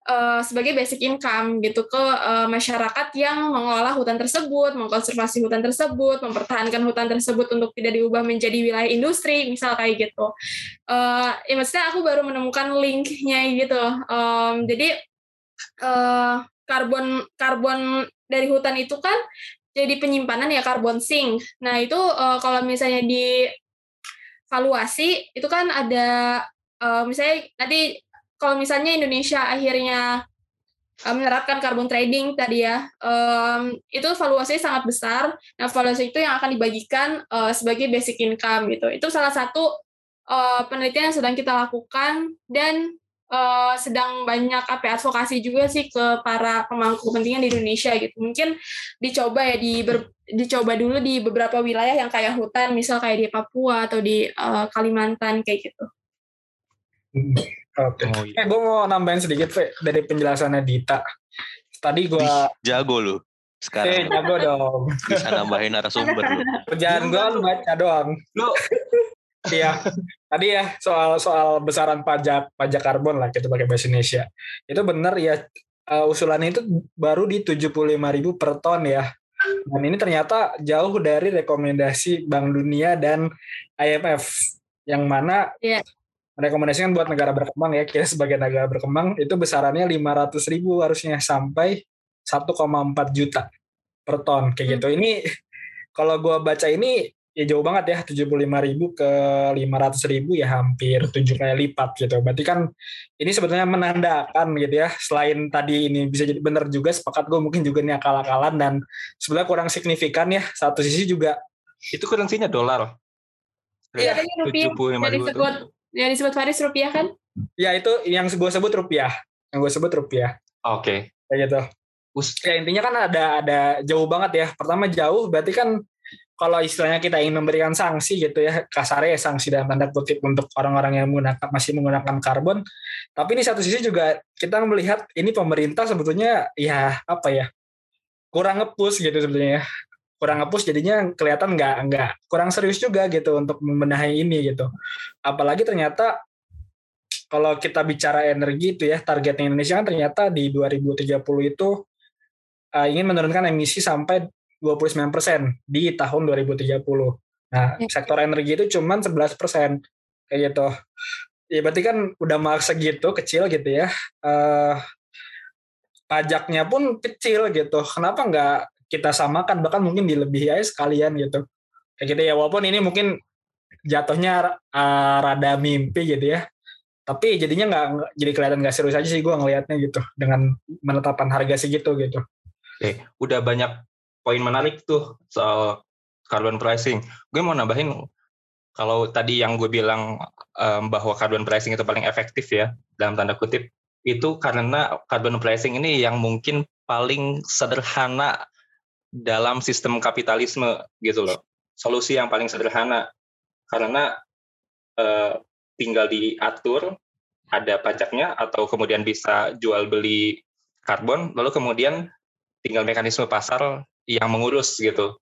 uh, sebagai basic income gitu ke uh, masyarakat yang mengelola hutan tersebut, mengkonservasi hutan tersebut, mempertahankan hutan tersebut untuk tidak diubah menjadi wilayah industri, misal kayak gitu. Uh, ya maksudnya aku baru menemukan linknya gitu. Um, jadi uh, karbon karbon dari hutan itu kan jadi penyimpanan ya karbon sink. Nah itu uh, kalau misalnya di valuasi itu kan ada uh, misalnya nanti kalau misalnya Indonesia akhirnya uh, menerapkan carbon trading tadi ya um, itu valuasinya sangat besar nah valuasi itu yang akan dibagikan uh, sebagai basic income gitu itu salah satu uh, penelitian yang sedang kita lakukan dan uh, sedang banyak apa ya, advokasi juga sih ke para pemangku kepentingan di Indonesia gitu. Mungkin dicoba ya di ber, dicoba dulu di beberapa wilayah yang kayak hutan, misal kayak di Papua atau di uh, Kalimantan kayak gitu. Oke. Okay. Oh, iya. Eh, gue mau nambahin sedikit, Fe, dari penjelasannya Dita. Tadi gue jago lu sekarang. Eh, jago dong. Bisa nambahin narasumber lu. Kerjaan gue baca doang. Lu Iya, tadi ya soal soal besaran pajak pajak karbon lah kita pakai bahasa Indonesia. Itu benar ya uh, usulannya itu baru di 75.000 per ton ya. Dan ini ternyata jauh dari rekomendasi Bank Dunia dan IMF yang mana yeah. rekomendasikan buat negara berkembang ya kita sebagai negara berkembang itu besarannya 500 ribu harusnya sampai 1,4 juta per ton kayak hmm. gitu. Ini kalau gue baca ini ya jauh banget ya 75 ribu ke 500 ribu ya hampir tujuh kali lipat gitu. Berarti kan ini sebetulnya menandakan gitu ya selain tadi ini bisa jadi benar juga sepakat gue mungkin juga ini akal-akalan dan sebenarnya kurang signifikan ya. Satu sisi juga itu kurensinya dolar. Iya rupiah. yang disebut yang disebut Faris rupiah kan? Ya itu yang gue sebut rupiah. Yang gue sebut rupiah. Oke. Okay. kayak gitu. Ya intinya kan ada ada jauh banget ya. Pertama jauh berarti kan kalau istilahnya kita ingin memberikan sanksi gitu ya kasarnya ya sanksi dalam tanda kutip untuk orang-orang yang menggunakan masih menggunakan karbon. Tapi di satu sisi juga kita melihat ini pemerintah sebetulnya ya apa ya kurang ngepus gitu sebetulnya ya. Kurang ngepus jadinya kelihatan nggak nggak kurang serius juga gitu untuk membenahi ini gitu. Apalagi ternyata kalau kita bicara energi itu ya targetnya Indonesia kan ternyata di 2030 itu uh, ingin menurunkan emisi sampai 29% di tahun 2030. Nah, ya. sektor energi itu cuma 11% kayak gitu. Ya berarti kan udah maksa gitu, kecil gitu ya. Uh, pajaknya pun kecil gitu. Kenapa nggak kita samakan bahkan mungkin dilebihi aja sekalian gitu. Kayak gitu ya walaupun ini mungkin jatuhnya uh, rada mimpi gitu ya. Tapi jadinya nggak jadi kelihatan nggak serius aja sih gue ngelihatnya gitu dengan menetapkan harga segitu gitu. Oke, udah banyak poin menarik tuh soal carbon pricing. Gue mau nambahin kalau tadi yang gue bilang um, bahwa carbon pricing itu paling efektif ya dalam tanda kutip itu karena carbon pricing ini yang mungkin paling sederhana dalam sistem kapitalisme gitu loh. Solusi yang paling sederhana karena uh, tinggal diatur ada pajaknya atau kemudian bisa jual beli karbon lalu kemudian tinggal mekanisme pasar yang mengurus gitu.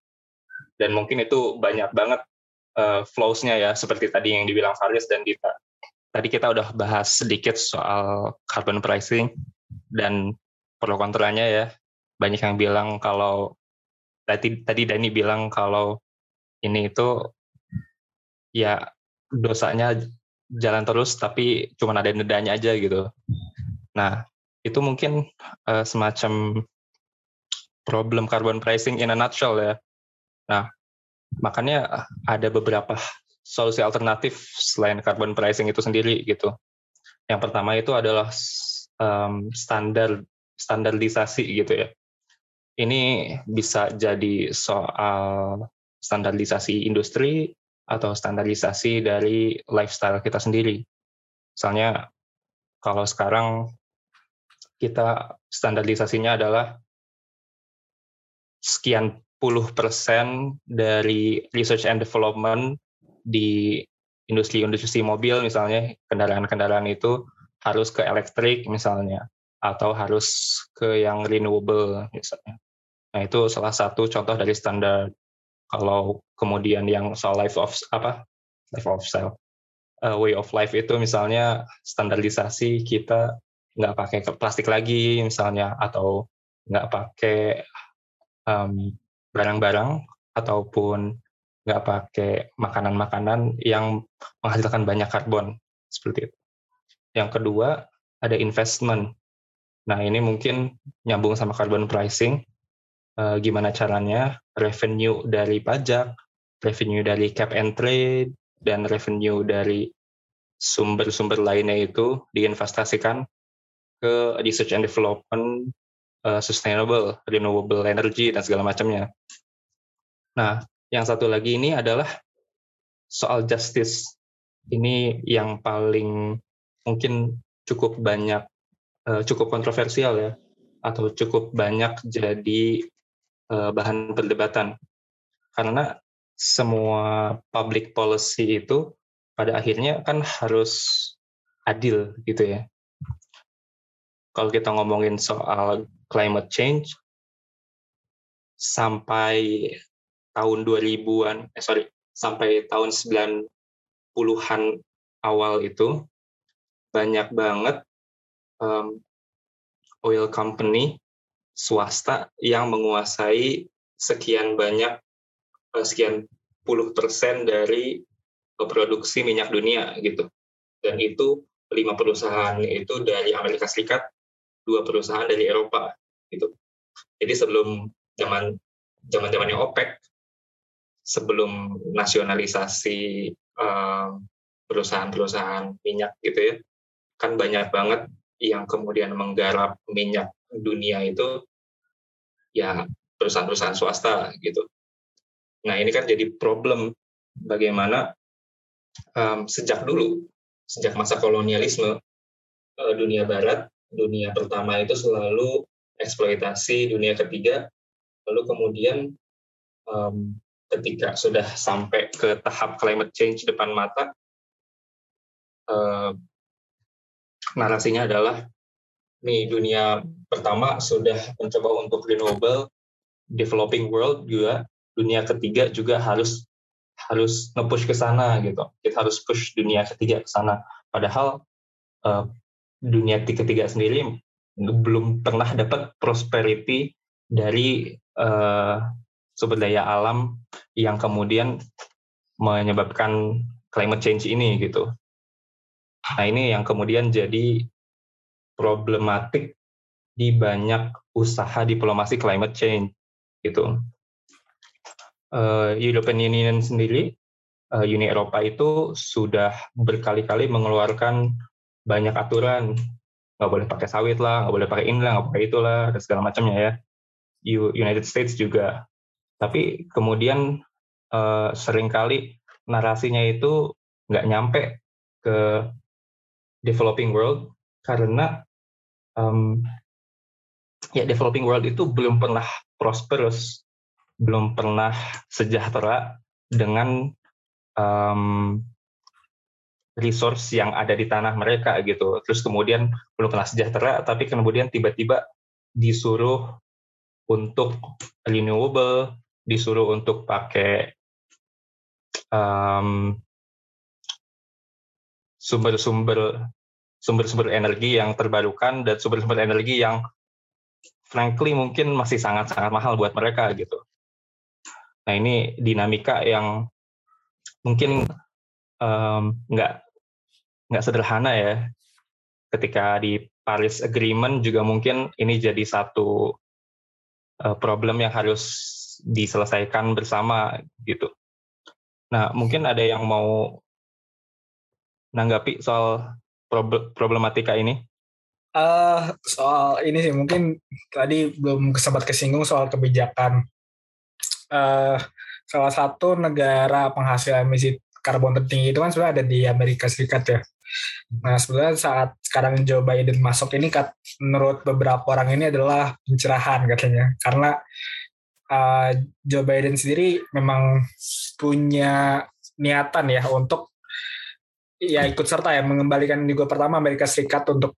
Dan mungkin itu banyak banget uh, flows-nya ya, seperti tadi yang dibilang Faris dan Dita. Tadi kita udah bahas sedikit soal carbon pricing dan pro kontranya ya. Banyak yang bilang kalau tadi tadi Dani bilang kalau ini itu ya dosanya jalan terus tapi cuma ada nedanya aja gitu. Nah, itu mungkin uh, semacam problem carbon pricing in a nutshell ya. Nah, makanya ada beberapa solusi alternatif selain carbon pricing itu sendiri gitu. Yang pertama itu adalah um, standar standarisasi gitu ya. Ini bisa jadi soal standarisasi industri atau standarisasi dari lifestyle kita sendiri. Misalnya kalau sekarang kita standarisasinya adalah sekian puluh persen dari research and development di industri-industri mobil misalnya kendaraan-kendaraan itu harus ke elektrik misalnya atau harus ke yang renewable misalnya. Nah itu salah satu contoh dari standar. Kalau kemudian yang soal life of apa life of style uh, way of life itu misalnya standarisasi kita nggak pakai plastik lagi misalnya atau nggak pakai um, barang-barang ataupun nggak pakai makanan-makanan yang menghasilkan banyak karbon seperti itu. Yang kedua ada investment. Nah ini mungkin nyambung sama carbon pricing. Uh, gimana caranya revenue dari pajak, revenue dari cap and trade, dan revenue dari sumber-sumber lainnya itu diinvestasikan ke research and development, uh, sustainable, renewable energy, dan segala macamnya. Nah, yang satu lagi ini adalah soal justice. Ini yang paling mungkin cukup banyak, uh, cukup kontroversial ya, atau cukup banyak jadi uh, bahan perdebatan. Karena semua public policy itu pada akhirnya kan harus adil gitu ya. Kalau kita ngomongin soal climate change sampai tahun 2000-an, eh sorry, sampai tahun 90-an awal itu banyak banget um, oil company swasta yang menguasai sekian banyak Eh, sekian puluh persen dari produksi minyak dunia gitu. Dan itu lima perusahaan itu dari Amerika Serikat, dua perusahaan dari Eropa gitu. Jadi sebelum zaman zaman zamannya OPEC, sebelum nasionalisasi perusahaan perusahaan-perusahaan minyak gitu ya, kan banyak banget yang kemudian menggarap minyak dunia itu ya perusahaan-perusahaan swasta gitu. Nah ini kan jadi problem bagaimana um, sejak dulu, sejak masa kolonialisme dunia Barat, dunia pertama itu selalu eksploitasi dunia ketiga, lalu kemudian um, ketika sudah sampai ke tahap climate change depan mata, uh, narasinya adalah nih dunia pertama sudah mencoba untuk renewable, developing world juga dunia ketiga juga harus harus nge-push ke sana gitu. Kita harus push dunia ketiga ke sana. Padahal uh, dunia ketiga sendiri belum pernah dapat prosperity dari uh, sumber daya alam yang kemudian menyebabkan climate change ini gitu. Nah ini yang kemudian jadi problematik di banyak usaha diplomasi climate change gitu uh, European Union sendiri, uh, Uni Eropa itu sudah berkali-kali mengeluarkan banyak aturan, nggak boleh pakai sawit lah, nggak boleh pakai ini lah, nggak pakai itulah, dan segala macamnya ya. United States juga. Tapi kemudian uh, sering kali narasinya itu nggak nyampe ke developing world karena um, ya developing world itu belum pernah prosperous belum pernah sejahtera dengan um, resource yang ada di tanah mereka gitu. Terus kemudian belum pernah sejahtera, tapi kemudian tiba-tiba disuruh untuk renewable, disuruh untuk pakai um, sumber-sumber sumber-sumber energi yang terbarukan dan sumber-sumber energi yang frankly mungkin masih sangat-sangat mahal buat mereka gitu. Nah ini dinamika yang mungkin nggak nggak sederhana ya. Ketika di Paris Agreement juga mungkin ini jadi satu uh, problem yang harus diselesaikan bersama gitu. Nah mungkin ada yang mau nanggapi soal problematika ini? Uh, soal ini sih mungkin tadi belum sempat kesinggung soal kebijakan uh, salah satu negara penghasil emisi karbon tertinggi itu kan sebenarnya ada di Amerika Serikat ya. Nah sebenarnya saat sekarang Joe Biden masuk ini kat, menurut beberapa orang ini adalah pencerahan katanya. Karena uh, Joe Biden sendiri memang punya niatan ya untuk ya ikut serta ya mengembalikan juga pertama Amerika Serikat untuk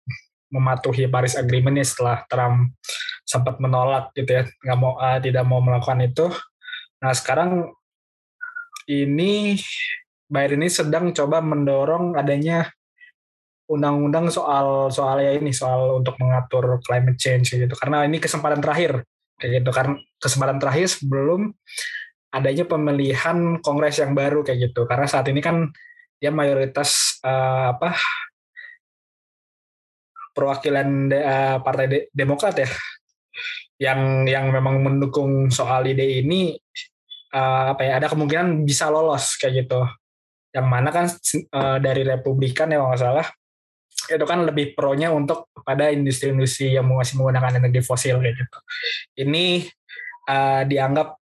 mematuhi Paris Agreement ya setelah Trump sempat menolak gitu ya nggak mau uh, tidak mau melakukan itu. Nah sekarang ini Biden ini sedang coba mendorong adanya undang-undang soal soal ya ini soal untuk mengatur climate change gitu. Karena ini kesempatan terakhir kayak gitu. Karena kesempatan terakhir sebelum adanya pemilihan kongres yang baru kayak gitu. Karena saat ini kan dia mayoritas uh, apa perwakilan de, uh, partai de, Demokrat ya yang yang memang mendukung soal ide ini uh, apa ya ada kemungkinan bisa lolos kayak gitu. Yang mana kan uh, dari Republikan ya kalau nggak salah itu kan lebih pro-nya untuk pada industri-industri yang masih menggunakan energi fosil kayak gitu. Ini uh, dianggap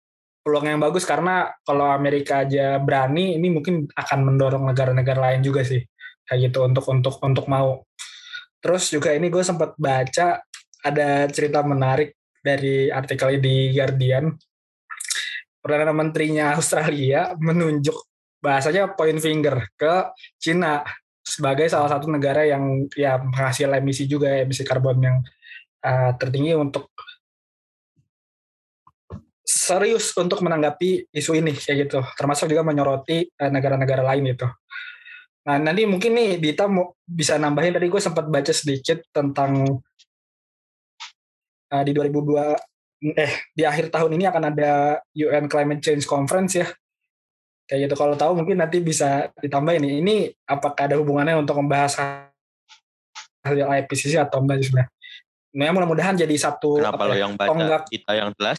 peluang yang bagus karena kalau Amerika aja berani ini mungkin akan mendorong negara-negara lain juga sih kayak gitu untuk untuk untuk mau. Terus juga ini gue sempat baca ada cerita menarik dari artikel di Guardian. Perdana menterinya Australia menunjuk bahasanya point finger ke Cina sebagai salah satu negara yang ya menghasil emisi juga emisi karbon yang uh, tertinggi untuk serius untuk menanggapi isu ini kayak gitu. Termasuk juga menyoroti eh, negara-negara uh, lain itu nah nanti mungkin nih Dita mau bisa nambahin tadi gue sempat baca sedikit tentang uh, di 2002 eh di akhir tahun ini akan ada UN Climate Change Conference ya kayak gitu. Kalau tahu mungkin nanti bisa ditambahin nih. Ini apakah ada hubungannya untuk membahas hal yang IPCC atau enggak sebenarnya? Nah, mudah-mudahan jadi satu Kenapa lo ya, yang baca tonggak. kita yang jelas?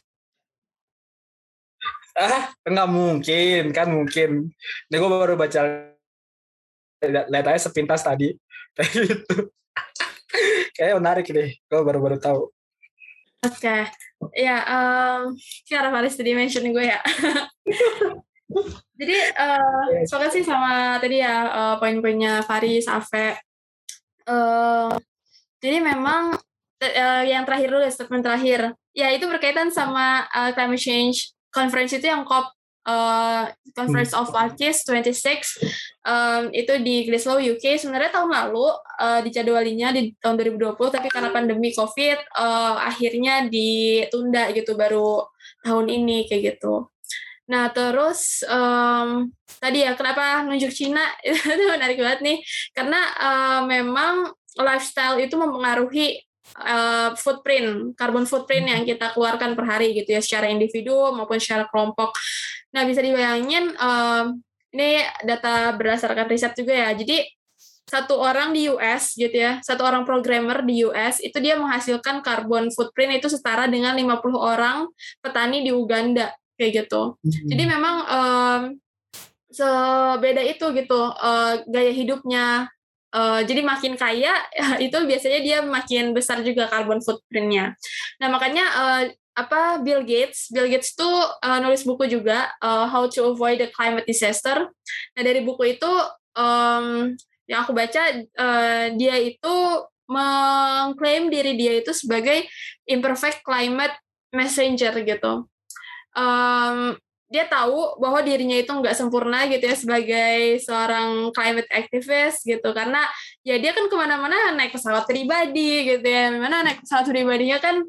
ah nggak mungkin kan mungkin. Ini gue baru baca lihat aja sepintas tadi. Kayak gitu. Kayak menarik deh. Gue baru-baru tahu. Oke. Okay. ya um, karena Faris tadi mention gue ya jadi uh, yes. sepakat sih sama tadi ya uh, poin-poinnya Faris Ave uh, jadi memang uh, yang terakhir dulu statement terakhir ya itu berkaitan sama uh, climate change conference itu yang COP uh, Conference of Parties 26 um, itu di Glasgow UK sebenarnya tahun lalu uh, dijadwalinya di tahun 2020 tapi karena pandemi COVID uh, akhirnya ditunda gitu baru tahun ini kayak gitu. Nah terus um, tadi ya kenapa nunjuk Cina itu menarik banget nih karena uh, memang lifestyle itu mempengaruhi uh, footprint, carbon footprint yang kita keluarkan per hari gitu ya secara individu maupun secara kelompok. Nah bisa dibayangin uh, ini data berdasarkan riset juga ya. Jadi satu orang di US gitu ya, satu orang programmer di US itu dia menghasilkan carbon footprint itu setara dengan 50 orang petani di Uganda kayak gitu. Hmm. Jadi memang um, sebeda itu gitu uh, gaya hidupnya Uh, jadi makin kaya itu biasanya dia makin besar juga carbon footprintnya. Nah makanya uh, apa Bill Gates, Bill Gates tuh uh, nulis buku juga uh, How to Avoid the Climate Disaster. Nah dari buku itu um, yang aku baca uh, dia itu mengklaim diri dia itu sebagai imperfect climate messenger gitu. Um, dia tahu bahwa dirinya itu nggak sempurna gitu ya sebagai seorang climate activist gitu. Karena ya dia kan ke mana-mana naik pesawat pribadi gitu ya. Mana naik pesawat pribadinya kan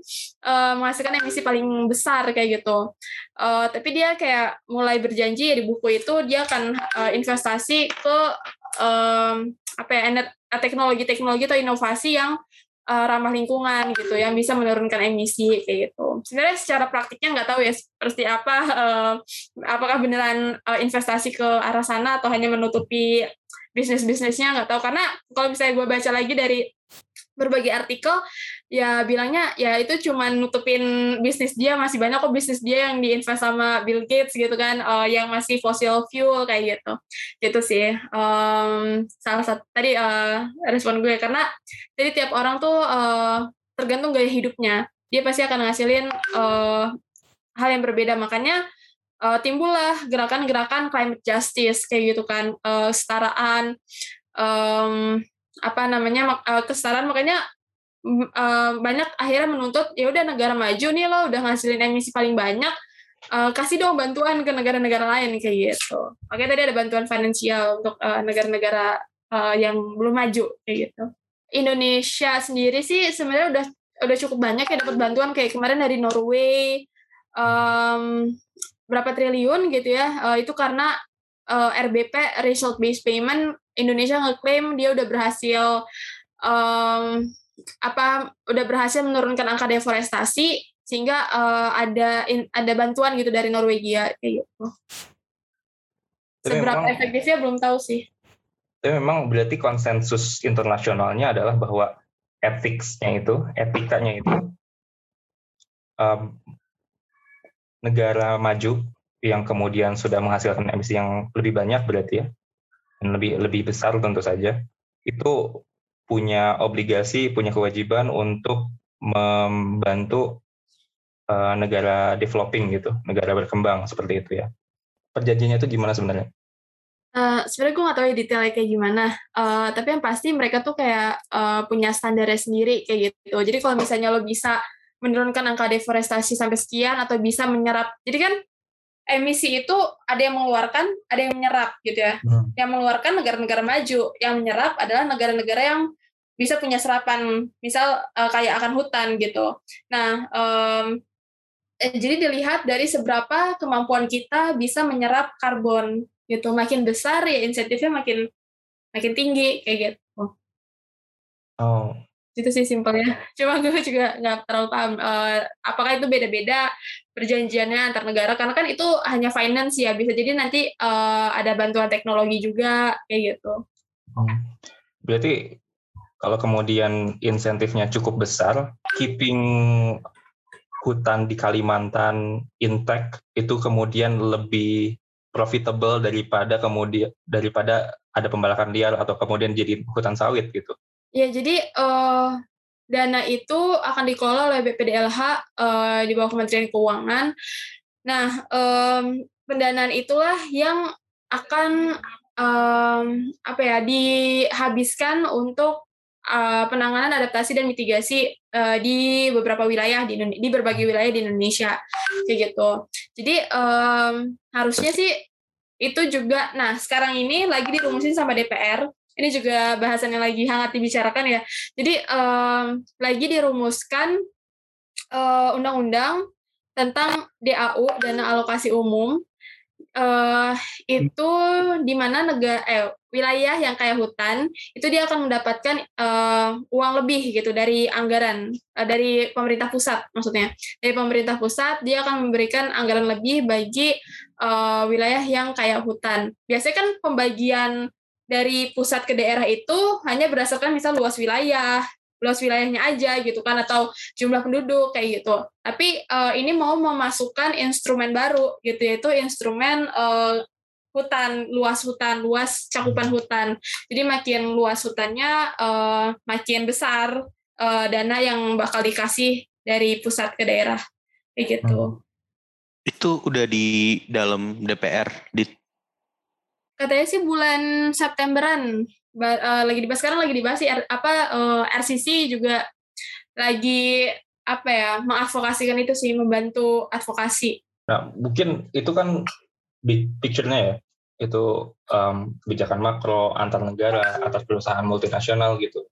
uh, menghasilkan emisi paling besar kayak gitu. Uh, tapi dia kayak mulai berjanji ya di buku itu dia akan uh, investasi ke um, apa ya teknologi-teknologi atau inovasi yang uh, ramah lingkungan gitu yang bisa menurunkan emisi kayak gitu. Sebenarnya secara praktiknya nggak tahu ya seperti apa uh, apakah beneran uh, investasi ke arah sana atau hanya menutupi bisnis-bisnisnya nggak tahu karena kalau misalnya gue baca lagi dari berbagai artikel ya bilangnya ya itu cuma nutupin bisnis dia masih banyak kok bisnis dia yang diinvest sama Bill Gates gitu kan uh, yang masih fossil fuel kayak gitu. Gitu sih um, salah satu tadi uh, respon gue. Karena jadi tiap orang tuh uh, tergantung gaya hidupnya. Dia pasti akan ngasilin uh, hal yang berbeda. Makanya uh, timbullah gerakan-gerakan climate justice kayak gitu kan uh, kesetaraan um, apa namanya uh, kesetaraan makanya uh, banyak akhirnya menuntut ya udah negara maju nih lo udah ngasilin emisi paling banyak uh, kasih dong bantuan ke negara-negara lain kayak gitu. Oke tadi ada bantuan finansial untuk negara-negara yang belum maju kayak gitu. Indonesia sendiri sih sebenarnya udah udah cukup banyak ya dapat bantuan kayak kemarin dari Norway um, berapa triliun gitu ya uh, itu karena uh, RBP result based payment Indonesia ngeklaim dia udah berhasil um, apa udah berhasil menurunkan angka deforestasi sehingga uh, ada in, ada bantuan gitu dari Norwegia kayak gitu. Seberapa memang, efektifnya belum tahu sih. Tapi memang berarti konsensus internasionalnya adalah bahwa ethics-nya itu, etikanya itu um, negara maju yang kemudian sudah menghasilkan emisi yang lebih banyak berarti ya, dan lebih lebih besar tentu saja, itu punya obligasi, punya kewajiban untuk membantu uh, negara developing gitu, negara berkembang seperti itu ya. Perjanjiannya itu gimana sebenarnya? Uh, sebenarnya gue gak tahu ya detailnya kayak gimana, uh, tapi yang pasti mereka tuh kayak uh, punya standarnya sendiri kayak gitu. Jadi kalau misalnya lo bisa menurunkan angka deforestasi sampai sekian atau bisa menyerap, jadi kan emisi itu ada yang mengeluarkan, ada yang menyerap gitu ya. Hmm. Yang mengeluarkan negara-negara maju, yang menyerap adalah negara-negara yang bisa punya serapan, misal uh, kayak akan hutan gitu. Nah, um, jadi dilihat dari seberapa kemampuan kita bisa menyerap karbon gitu makin besar ya insentifnya makin makin tinggi kayak gitu oh itu sih simpelnya cuma gue juga nggak terlalu paham uh, apakah itu beda-beda perjanjiannya antar negara karena kan itu hanya finance ya bisa jadi nanti uh, ada bantuan teknologi juga kayak gitu oh. berarti kalau kemudian insentifnya cukup besar keeping hutan di Kalimantan intact itu kemudian lebih profitable daripada kemudian daripada ada pembalakan liar atau kemudian jadi hutan sawit gitu. Ya, jadi uh, dana itu akan dikelola oleh BPDLH uh, eh, di bawah Kementerian Keuangan. Nah, um, pendanaan itulah yang akan um, apa ya dihabiskan untuk uh, penanganan adaptasi dan mitigasi uh, di beberapa wilayah di di berbagai wilayah di Indonesia kayak gitu. Jadi um, harusnya sih itu juga nah sekarang ini lagi dirumusin sama DPR ini juga bahasan yang lagi hangat dibicarakan ya. Jadi um, lagi dirumuskan undang-undang uh, tentang DAU dana alokasi umum uh, itu di mana negara eh, wilayah yang kayak hutan itu dia akan mendapatkan uh, uang lebih gitu dari anggaran uh, dari pemerintah pusat maksudnya. Dari pemerintah pusat dia akan memberikan anggaran lebih bagi uh, wilayah yang kayak hutan. Biasanya kan pembagian dari pusat ke daerah itu hanya berdasarkan misal luas wilayah luas wilayahnya aja gitu kan atau jumlah penduduk kayak gitu. Tapi uh, ini mau memasukkan instrumen baru gitu yaitu instrumen uh, hutan luas hutan luas cakupan hutan. Jadi makin luas hutannya uh, makin besar uh, dana yang bakal dikasih dari pusat ke daerah kayak gitu. Hmm. Itu udah di dalam DPR di katanya sih bulan Septemberan uh, lagi dibahas sekarang lagi dibahas sih apa uh, eh, RCC juga lagi apa ya mengadvokasikan itu sih membantu advokasi. Nah mungkin itu kan big picture-nya ya itu um, kebijakan makro antar negara atas perusahaan multinasional gitu.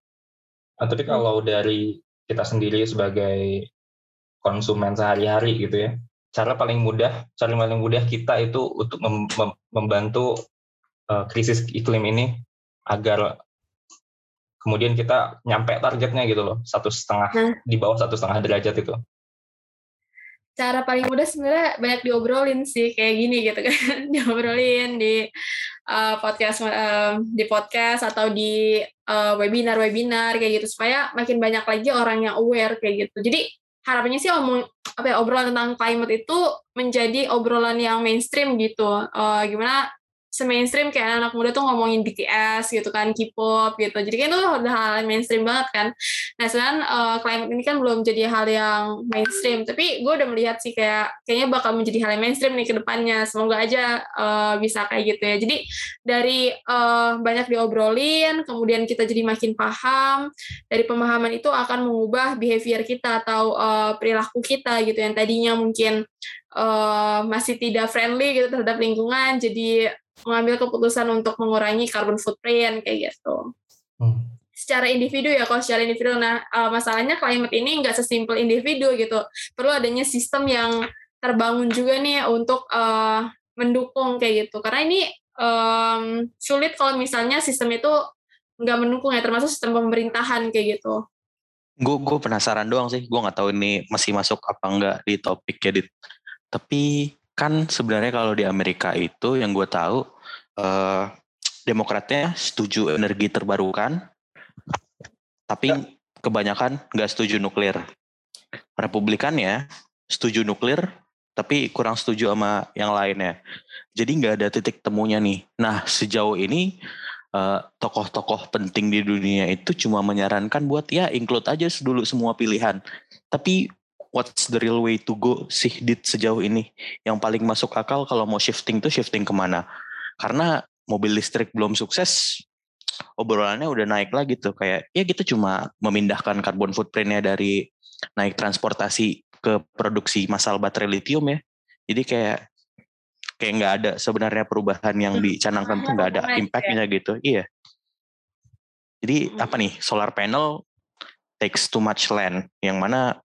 Nah, tapi kalau dari kita sendiri sebagai konsumen sehari-hari gitu ya, cara paling mudah, cara paling mudah kita itu untuk mem mem membantu uh, krisis iklim ini agar kemudian kita nyampe targetnya gitu loh satu setengah nah. di bawah satu setengah derajat itu. Cara paling mudah sebenarnya banyak diobrolin sih kayak gini gitu kan. Diobrolin di uh, podcast uh, di podcast atau di uh, webinar webinar kayak gitu supaya makin banyak lagi orang yang aware kayak gitu. Jadi harapannya sih omong apa ya obrolan tentang climate itu menjadi obrolan yang mainstream gitu. Uh, gimana semainstream kayak anak muda tuh ngomongin BTS gitu kan, K-pop gitu. Jadi kan itu udah hal mainstream banget kan. Nah sedangkan uh, climate ini kan belum jadi hal yang mainstream. Tapi gue udah melihat sih kayak kayaknya bakal menjadi hal yang mainstream nih ke depannya. Semoga aja uh, bisa kayak gitu ya. Jadi dari uh, banyak diobrolin, kemudian kita jadi makin paham. Dari pemahaman itu akan mengubah behavior kita atau uh, perilaku kita gitu yang tadinya mungkin uh, masih tidak friendly gitu terhadap lingkungan jadi mengambil keputusan untuk mengurangi carbon footprint kayak gitu. Hmm. Secara individu ya, kalau secara individu, nah uh, masalahnya climate ini nggak sesimpel individu gitu. Perlu adanya sistem yang terbangun juga nih untuk uh, mendukung kayak gitu. Karena ini um, sulit kalau misalnya sistem itu nggak mendukung ya, termasuk sistem pemerintahan kayak gitu. Gue gue penasaran doang sih, gue nggak tahu ini masih masuk apa enggak di topik ya, Tapi kan sebenarnya kalau di Amerika itu yang gue tahu uh, Demokratnya setuju energi terbarukan, tapi ya. kebanyakan nggak setuju nuklir. Republikannya setuju nuklir, tapi kurang setuju sama yang lainnya. Jadi nggak ada titik temunya nih. Nah sejauh ini eh, tokoh-tokoh penting di dunia itu cuma menyarankan buat ya include aja dulu semua pilihan. Tapi what's the real way to go sih di sejauh ini? Yang paling masuk akal kalau mau shifting tuh shifting ke mana? Karena mobil listrik belum sukses, obrolannya udah naik lagi tuh kayak ya kita cuma memindahkan karbon footprintnya dari naik transportasi ke produksi massal baterai lithium ya. Jadi kayak kayak nggak ada sebenarnya perubahan yang hmm. dicanangkan tuh nggak ada impactnya gitu. Iya. Jadi hmm. apa nih solar panel takes too much land yang mana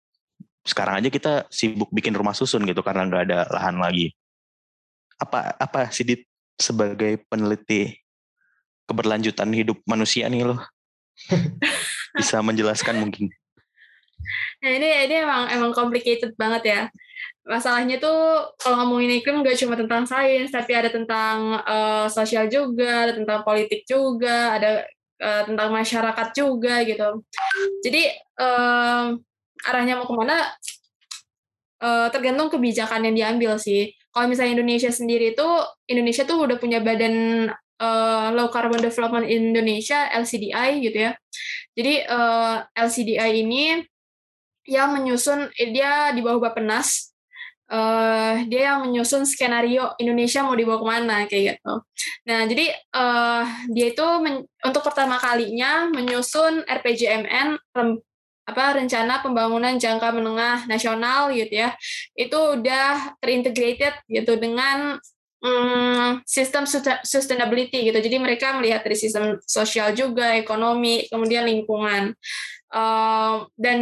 sekarang aja kita sibuk bikin rumah susun gitu karena nggak ada lahan lagi. Apa apa Sidit sebagai peneliti keberlanjutan hidup manusia nih loh bisa menjelaskan mungkin. Nah ini ini emang emang complicated banget ya. Masalahnya tuh kalau ngomongin iklim gak cuma tentang sains, tapi ada tentang uh, sosial juga, ada tentang politik juga, ada uh, tentang masyarakat juga gitu. Jadi uh, arahnya mau ke mana uh, tergantung kebijakan yang diambil sih. Kalau misalnya Indonesia sendiri itu Indonesia tuh udah punya badan uh, Low Carbon Development Indonesia LCDI gitu ya. Jadi uh, LCDI ini yang menyusun dia di bawah Bappenas uh, dia yang menyusun skenario Indonesia mau dibawa ke mana kayak gitu. Nah jadi uh, dia itu untuk pertama kalinya menyusun RPJMN apa rencana pembangunan jangka menengah nasional gitu ya itu udah terintegrated gitu dengan hmm, sistem sustainability gitu. Jadi mereka melihat dari sistem sosial juga ekonomi kemudian lingkungan. Uh, dan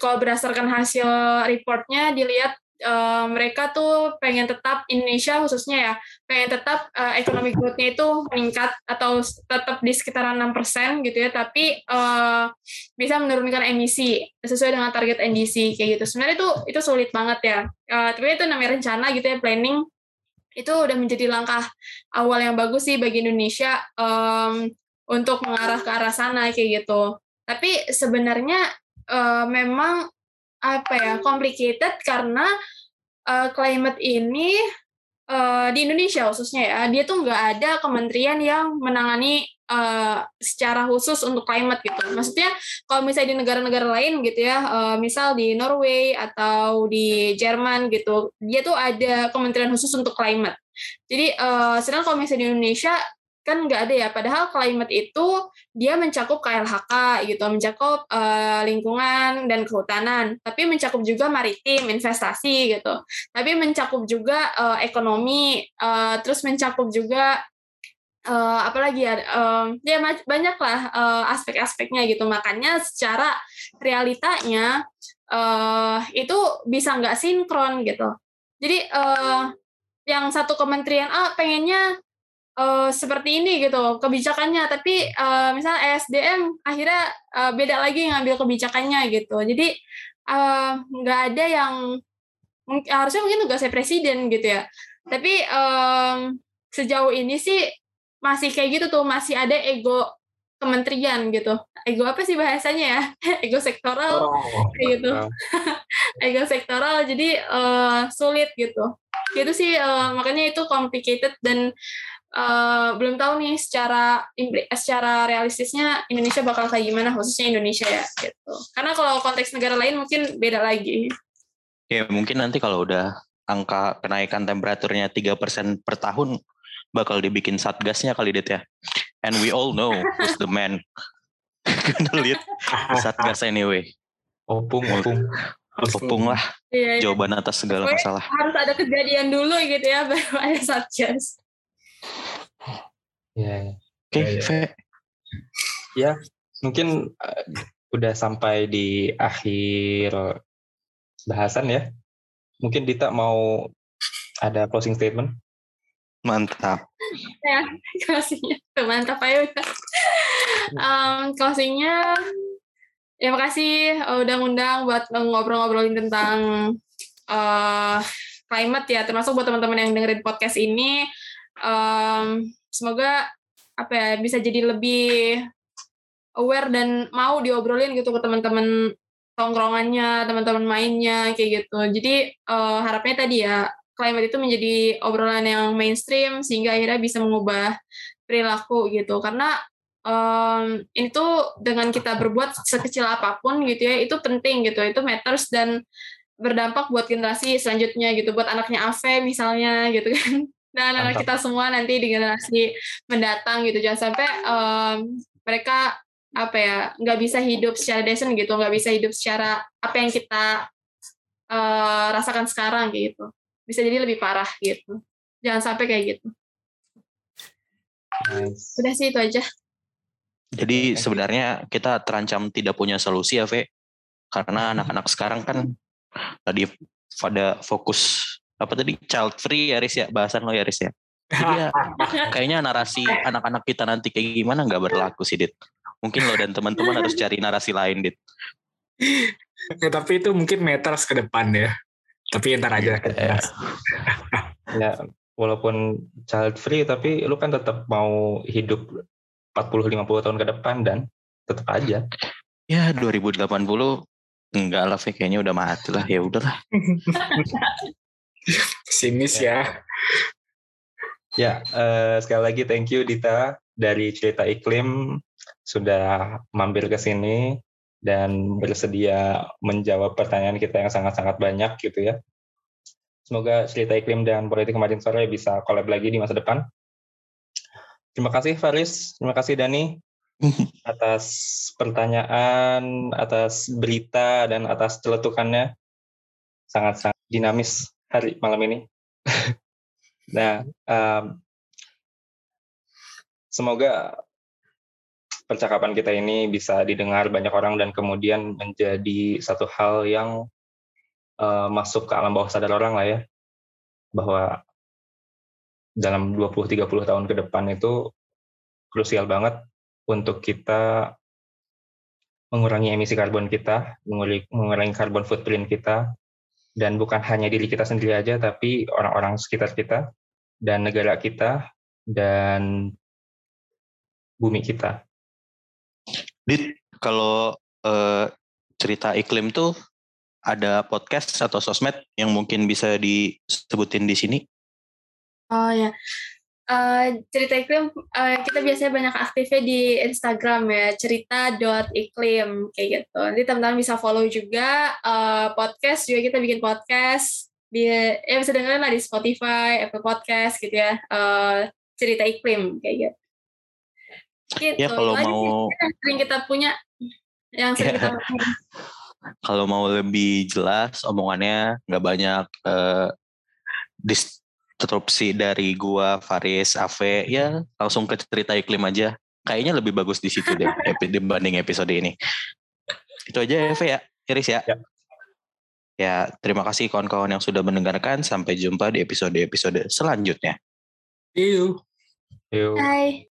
kalau berdasarkan hasil reportnya dilihat uh, mereka tuh pengen tetap Indonesia khususnya ya pengen tetap uh, ekonomi growth-nya itu meningkat atau tetap di sekitaran 6% gitu ya tapi uh, bisa menurunkan emisi sesuai dengan target NDC kayak gitu. Sebenarnya itu itu sulit banget ya. Uh, tapi itu namanya rencana gitu ya planning itu udah menjadi langkah awal yang bagus sih bagi Indonesia um, untuk mengarah ke arah sana kayak gitu. Tapi sebenarnya uh, memang apa ya complicated karena uh, climate ini uh, di Indonesia khususnya ya dia tuh nggak ada kementerian yang menangani uh, secara khusus untuk climate gitu. Maksudnya kalau misalnya di negara-negara lain gitu ya uh, misal di Norway atau di Jerman gitu dia tuh ada kementerian khusus untuk climate. Jadi uh, sedangkan kalau misalnya di Indonesia kan nggak ada ya. Padahal climate itu dia mencakup KLHK gitu mencakup uh, lingkungan dan kehutanan tapi mencakup juga maritim investasi gitu. Tapi mencakup juga uh, ekonomi uh, terus mencakup juga uh, apalagi ya uh, ya banyak lah uh, aspek-aspeknya gitu. Makanya secara realitanya uh, itu bisa nggak sinkron gitu. Jadi uh, yang satu kementerian A pengennya uh, seperti ini gitu kebijakannya. Tapi uh, misalnya ESDM akhirnya uh, beda lagi ngambil kebijakannya gitu. Jadi nggak uh, ada yang harusnya mungkin tugasnya presiden gitu ya. Tapi um, sejauh ini sih masih kayak gitu tuh masih ada ego kementerian gitu. Ego apa sih bahasanya ya? Ego sektoral. Oh, kayak gitu. ego sektoral jadi uh, sulit gitu. Gitu sih uh, makanya itu complicated dan uh, belum tahu nih secara secara realistisnya Indonesia bakal kayak gimana khususnya Indonesia ya gitu. Karena kalau konteks negara lain mungkin beda lagi. Ya mungkin nanti kalau udah angka kenaikan temperaturnya tiga persen per tahun bakal dibikin satgasnya kali det ya. And we all know who's the man gonna lead satgas anyway. Opung, opung. Opung lah iya, iya. jawaban atas segala Pokoknya masalah. Harus ada kejadian dulu gitu ya baru ada satgas. Ya. Oke, okay, ya, ya. ya, mungkin uh, udah sampai di akhir bahasan ya. Mungkin Dita mau ada closing statement? Mantap. Ya, closingnya mantap udah. Um, closingnya ya makasih uh, udah ngundang buat ngobrol-ngobrolin tentang uh, climate ya termasuk buat teman-teman yang dengerin podcast ini um, semoga apa ya bisa jadi lebih aware dan mau diobrolin gitu ke teman-teman tongkrongannya teman-teman mainnya kayak gitu. Jadi uh, harapnya tadi ya climate itu menjadi obrolan yang mainstream sehingga akhirnya bisa mengubah perilaku gitu. Karena um, ini tuh dengan kita berbuat sekecil apa pun gitu ya itu penting gitu. Itu matters dan berdampak buat generasi selanjutnya gitu. Buat anaknya Ave misalnya gitu kan dan anak kita semua nanti di generasi mendatang gitu. Jangan sampai um, mereka apa ya nggak bisa hidup secara decent gitu. Nggak bisa hidup secara apa yang kita uh, rasakan sekarang gitu. Bisa jadi lebih parah gitu. Jangan sampai kayak gitu. Nice. udah sih itu aja. Jadi sebenarnya kita terancam tidak punya solusi ya, Ve. Karena anak-anak sekarang kan tadi pada fokus apa tadi child free ya Riz ya bahasan lo ya Riz ya. Jadi ya kayaknya narasi anak-anak kita nanti kayak gimana nggak berlaku sih Dit. Mungkin lo dan teman-teman harus cari narasi lain Dit. Ya, tapi itu mungkin meters ke depan ya. Tapi ntar aja. Ya, ya walaupun child free tapi lu kan tetap mau hidup 40-50 tahun ke depan dan tetap aja. Ya 2080 enggak lah, kayaknya udah mati lah. Ya udahlah. Sinis ya. Ya, uh, sekali lagi thank you Dita dari Cerita Iklim sudah mampir ke sini dan bersedia menjawab pertanyaan kita yang sangat-sangat banyak gitu ya. Semoga Cerita Iklim dan Politik Kemarin Sore bisa collab lagi di masa depan. Terima kasih Faris, terima kasih Dani atas pertanyaan, atas berita dan atas celetukannya. Sangat-sangat dinamis hari malam ini. nah, um, semoga percakapan kita ini bisa didengar banyak orang dan kemudian menjadi satu hal yang uh, masuk ke alam bawah sadar orang lah ya bahwa dalam 20-30 tahun ke depan itu krusial banget untuk kita mengurangi emisi karbon kita, mengurangi karbon footprint kita, dan bukan hanya diri kita sendiri aja, tapi orang-orang sekitar kita, dan negara kita, dan bumi kita. Dit, kalau uh, cerita iklim tuh ada podcast atau sosmed yang mungkin bisa disebutin di sini? Oh ya, uh, cerita iklim uh, kita biasanya banyak aktifnya di Instagram ya cerita dot iklim kayak gitu. Nanti teman-teman bisa follow juga uh, podcast juga kita bikin podcast di ya bisa dengerin lah di Spotify, Apple Podcast gitu ya. Uh, cerita iklim kayak gitu. Gitu. Ya kalau Lagi mau yang sering kita punya yang sering kita kalau mau lebih jelas omongannya nggak banyak uh, dis interupsi dari gua, Faris, Ave, ya langsung ke cerita iklim aja. Kayaknya lebih bagus di situ deh dibanding episode ini. Itu aja ya, Ave ya, Iris ya. ya. Ya, terima kasih kawan-kawan yang sudah mendengarkan. Sampai jumpa di episode-episode selanjutnya. See you. See you. Bye.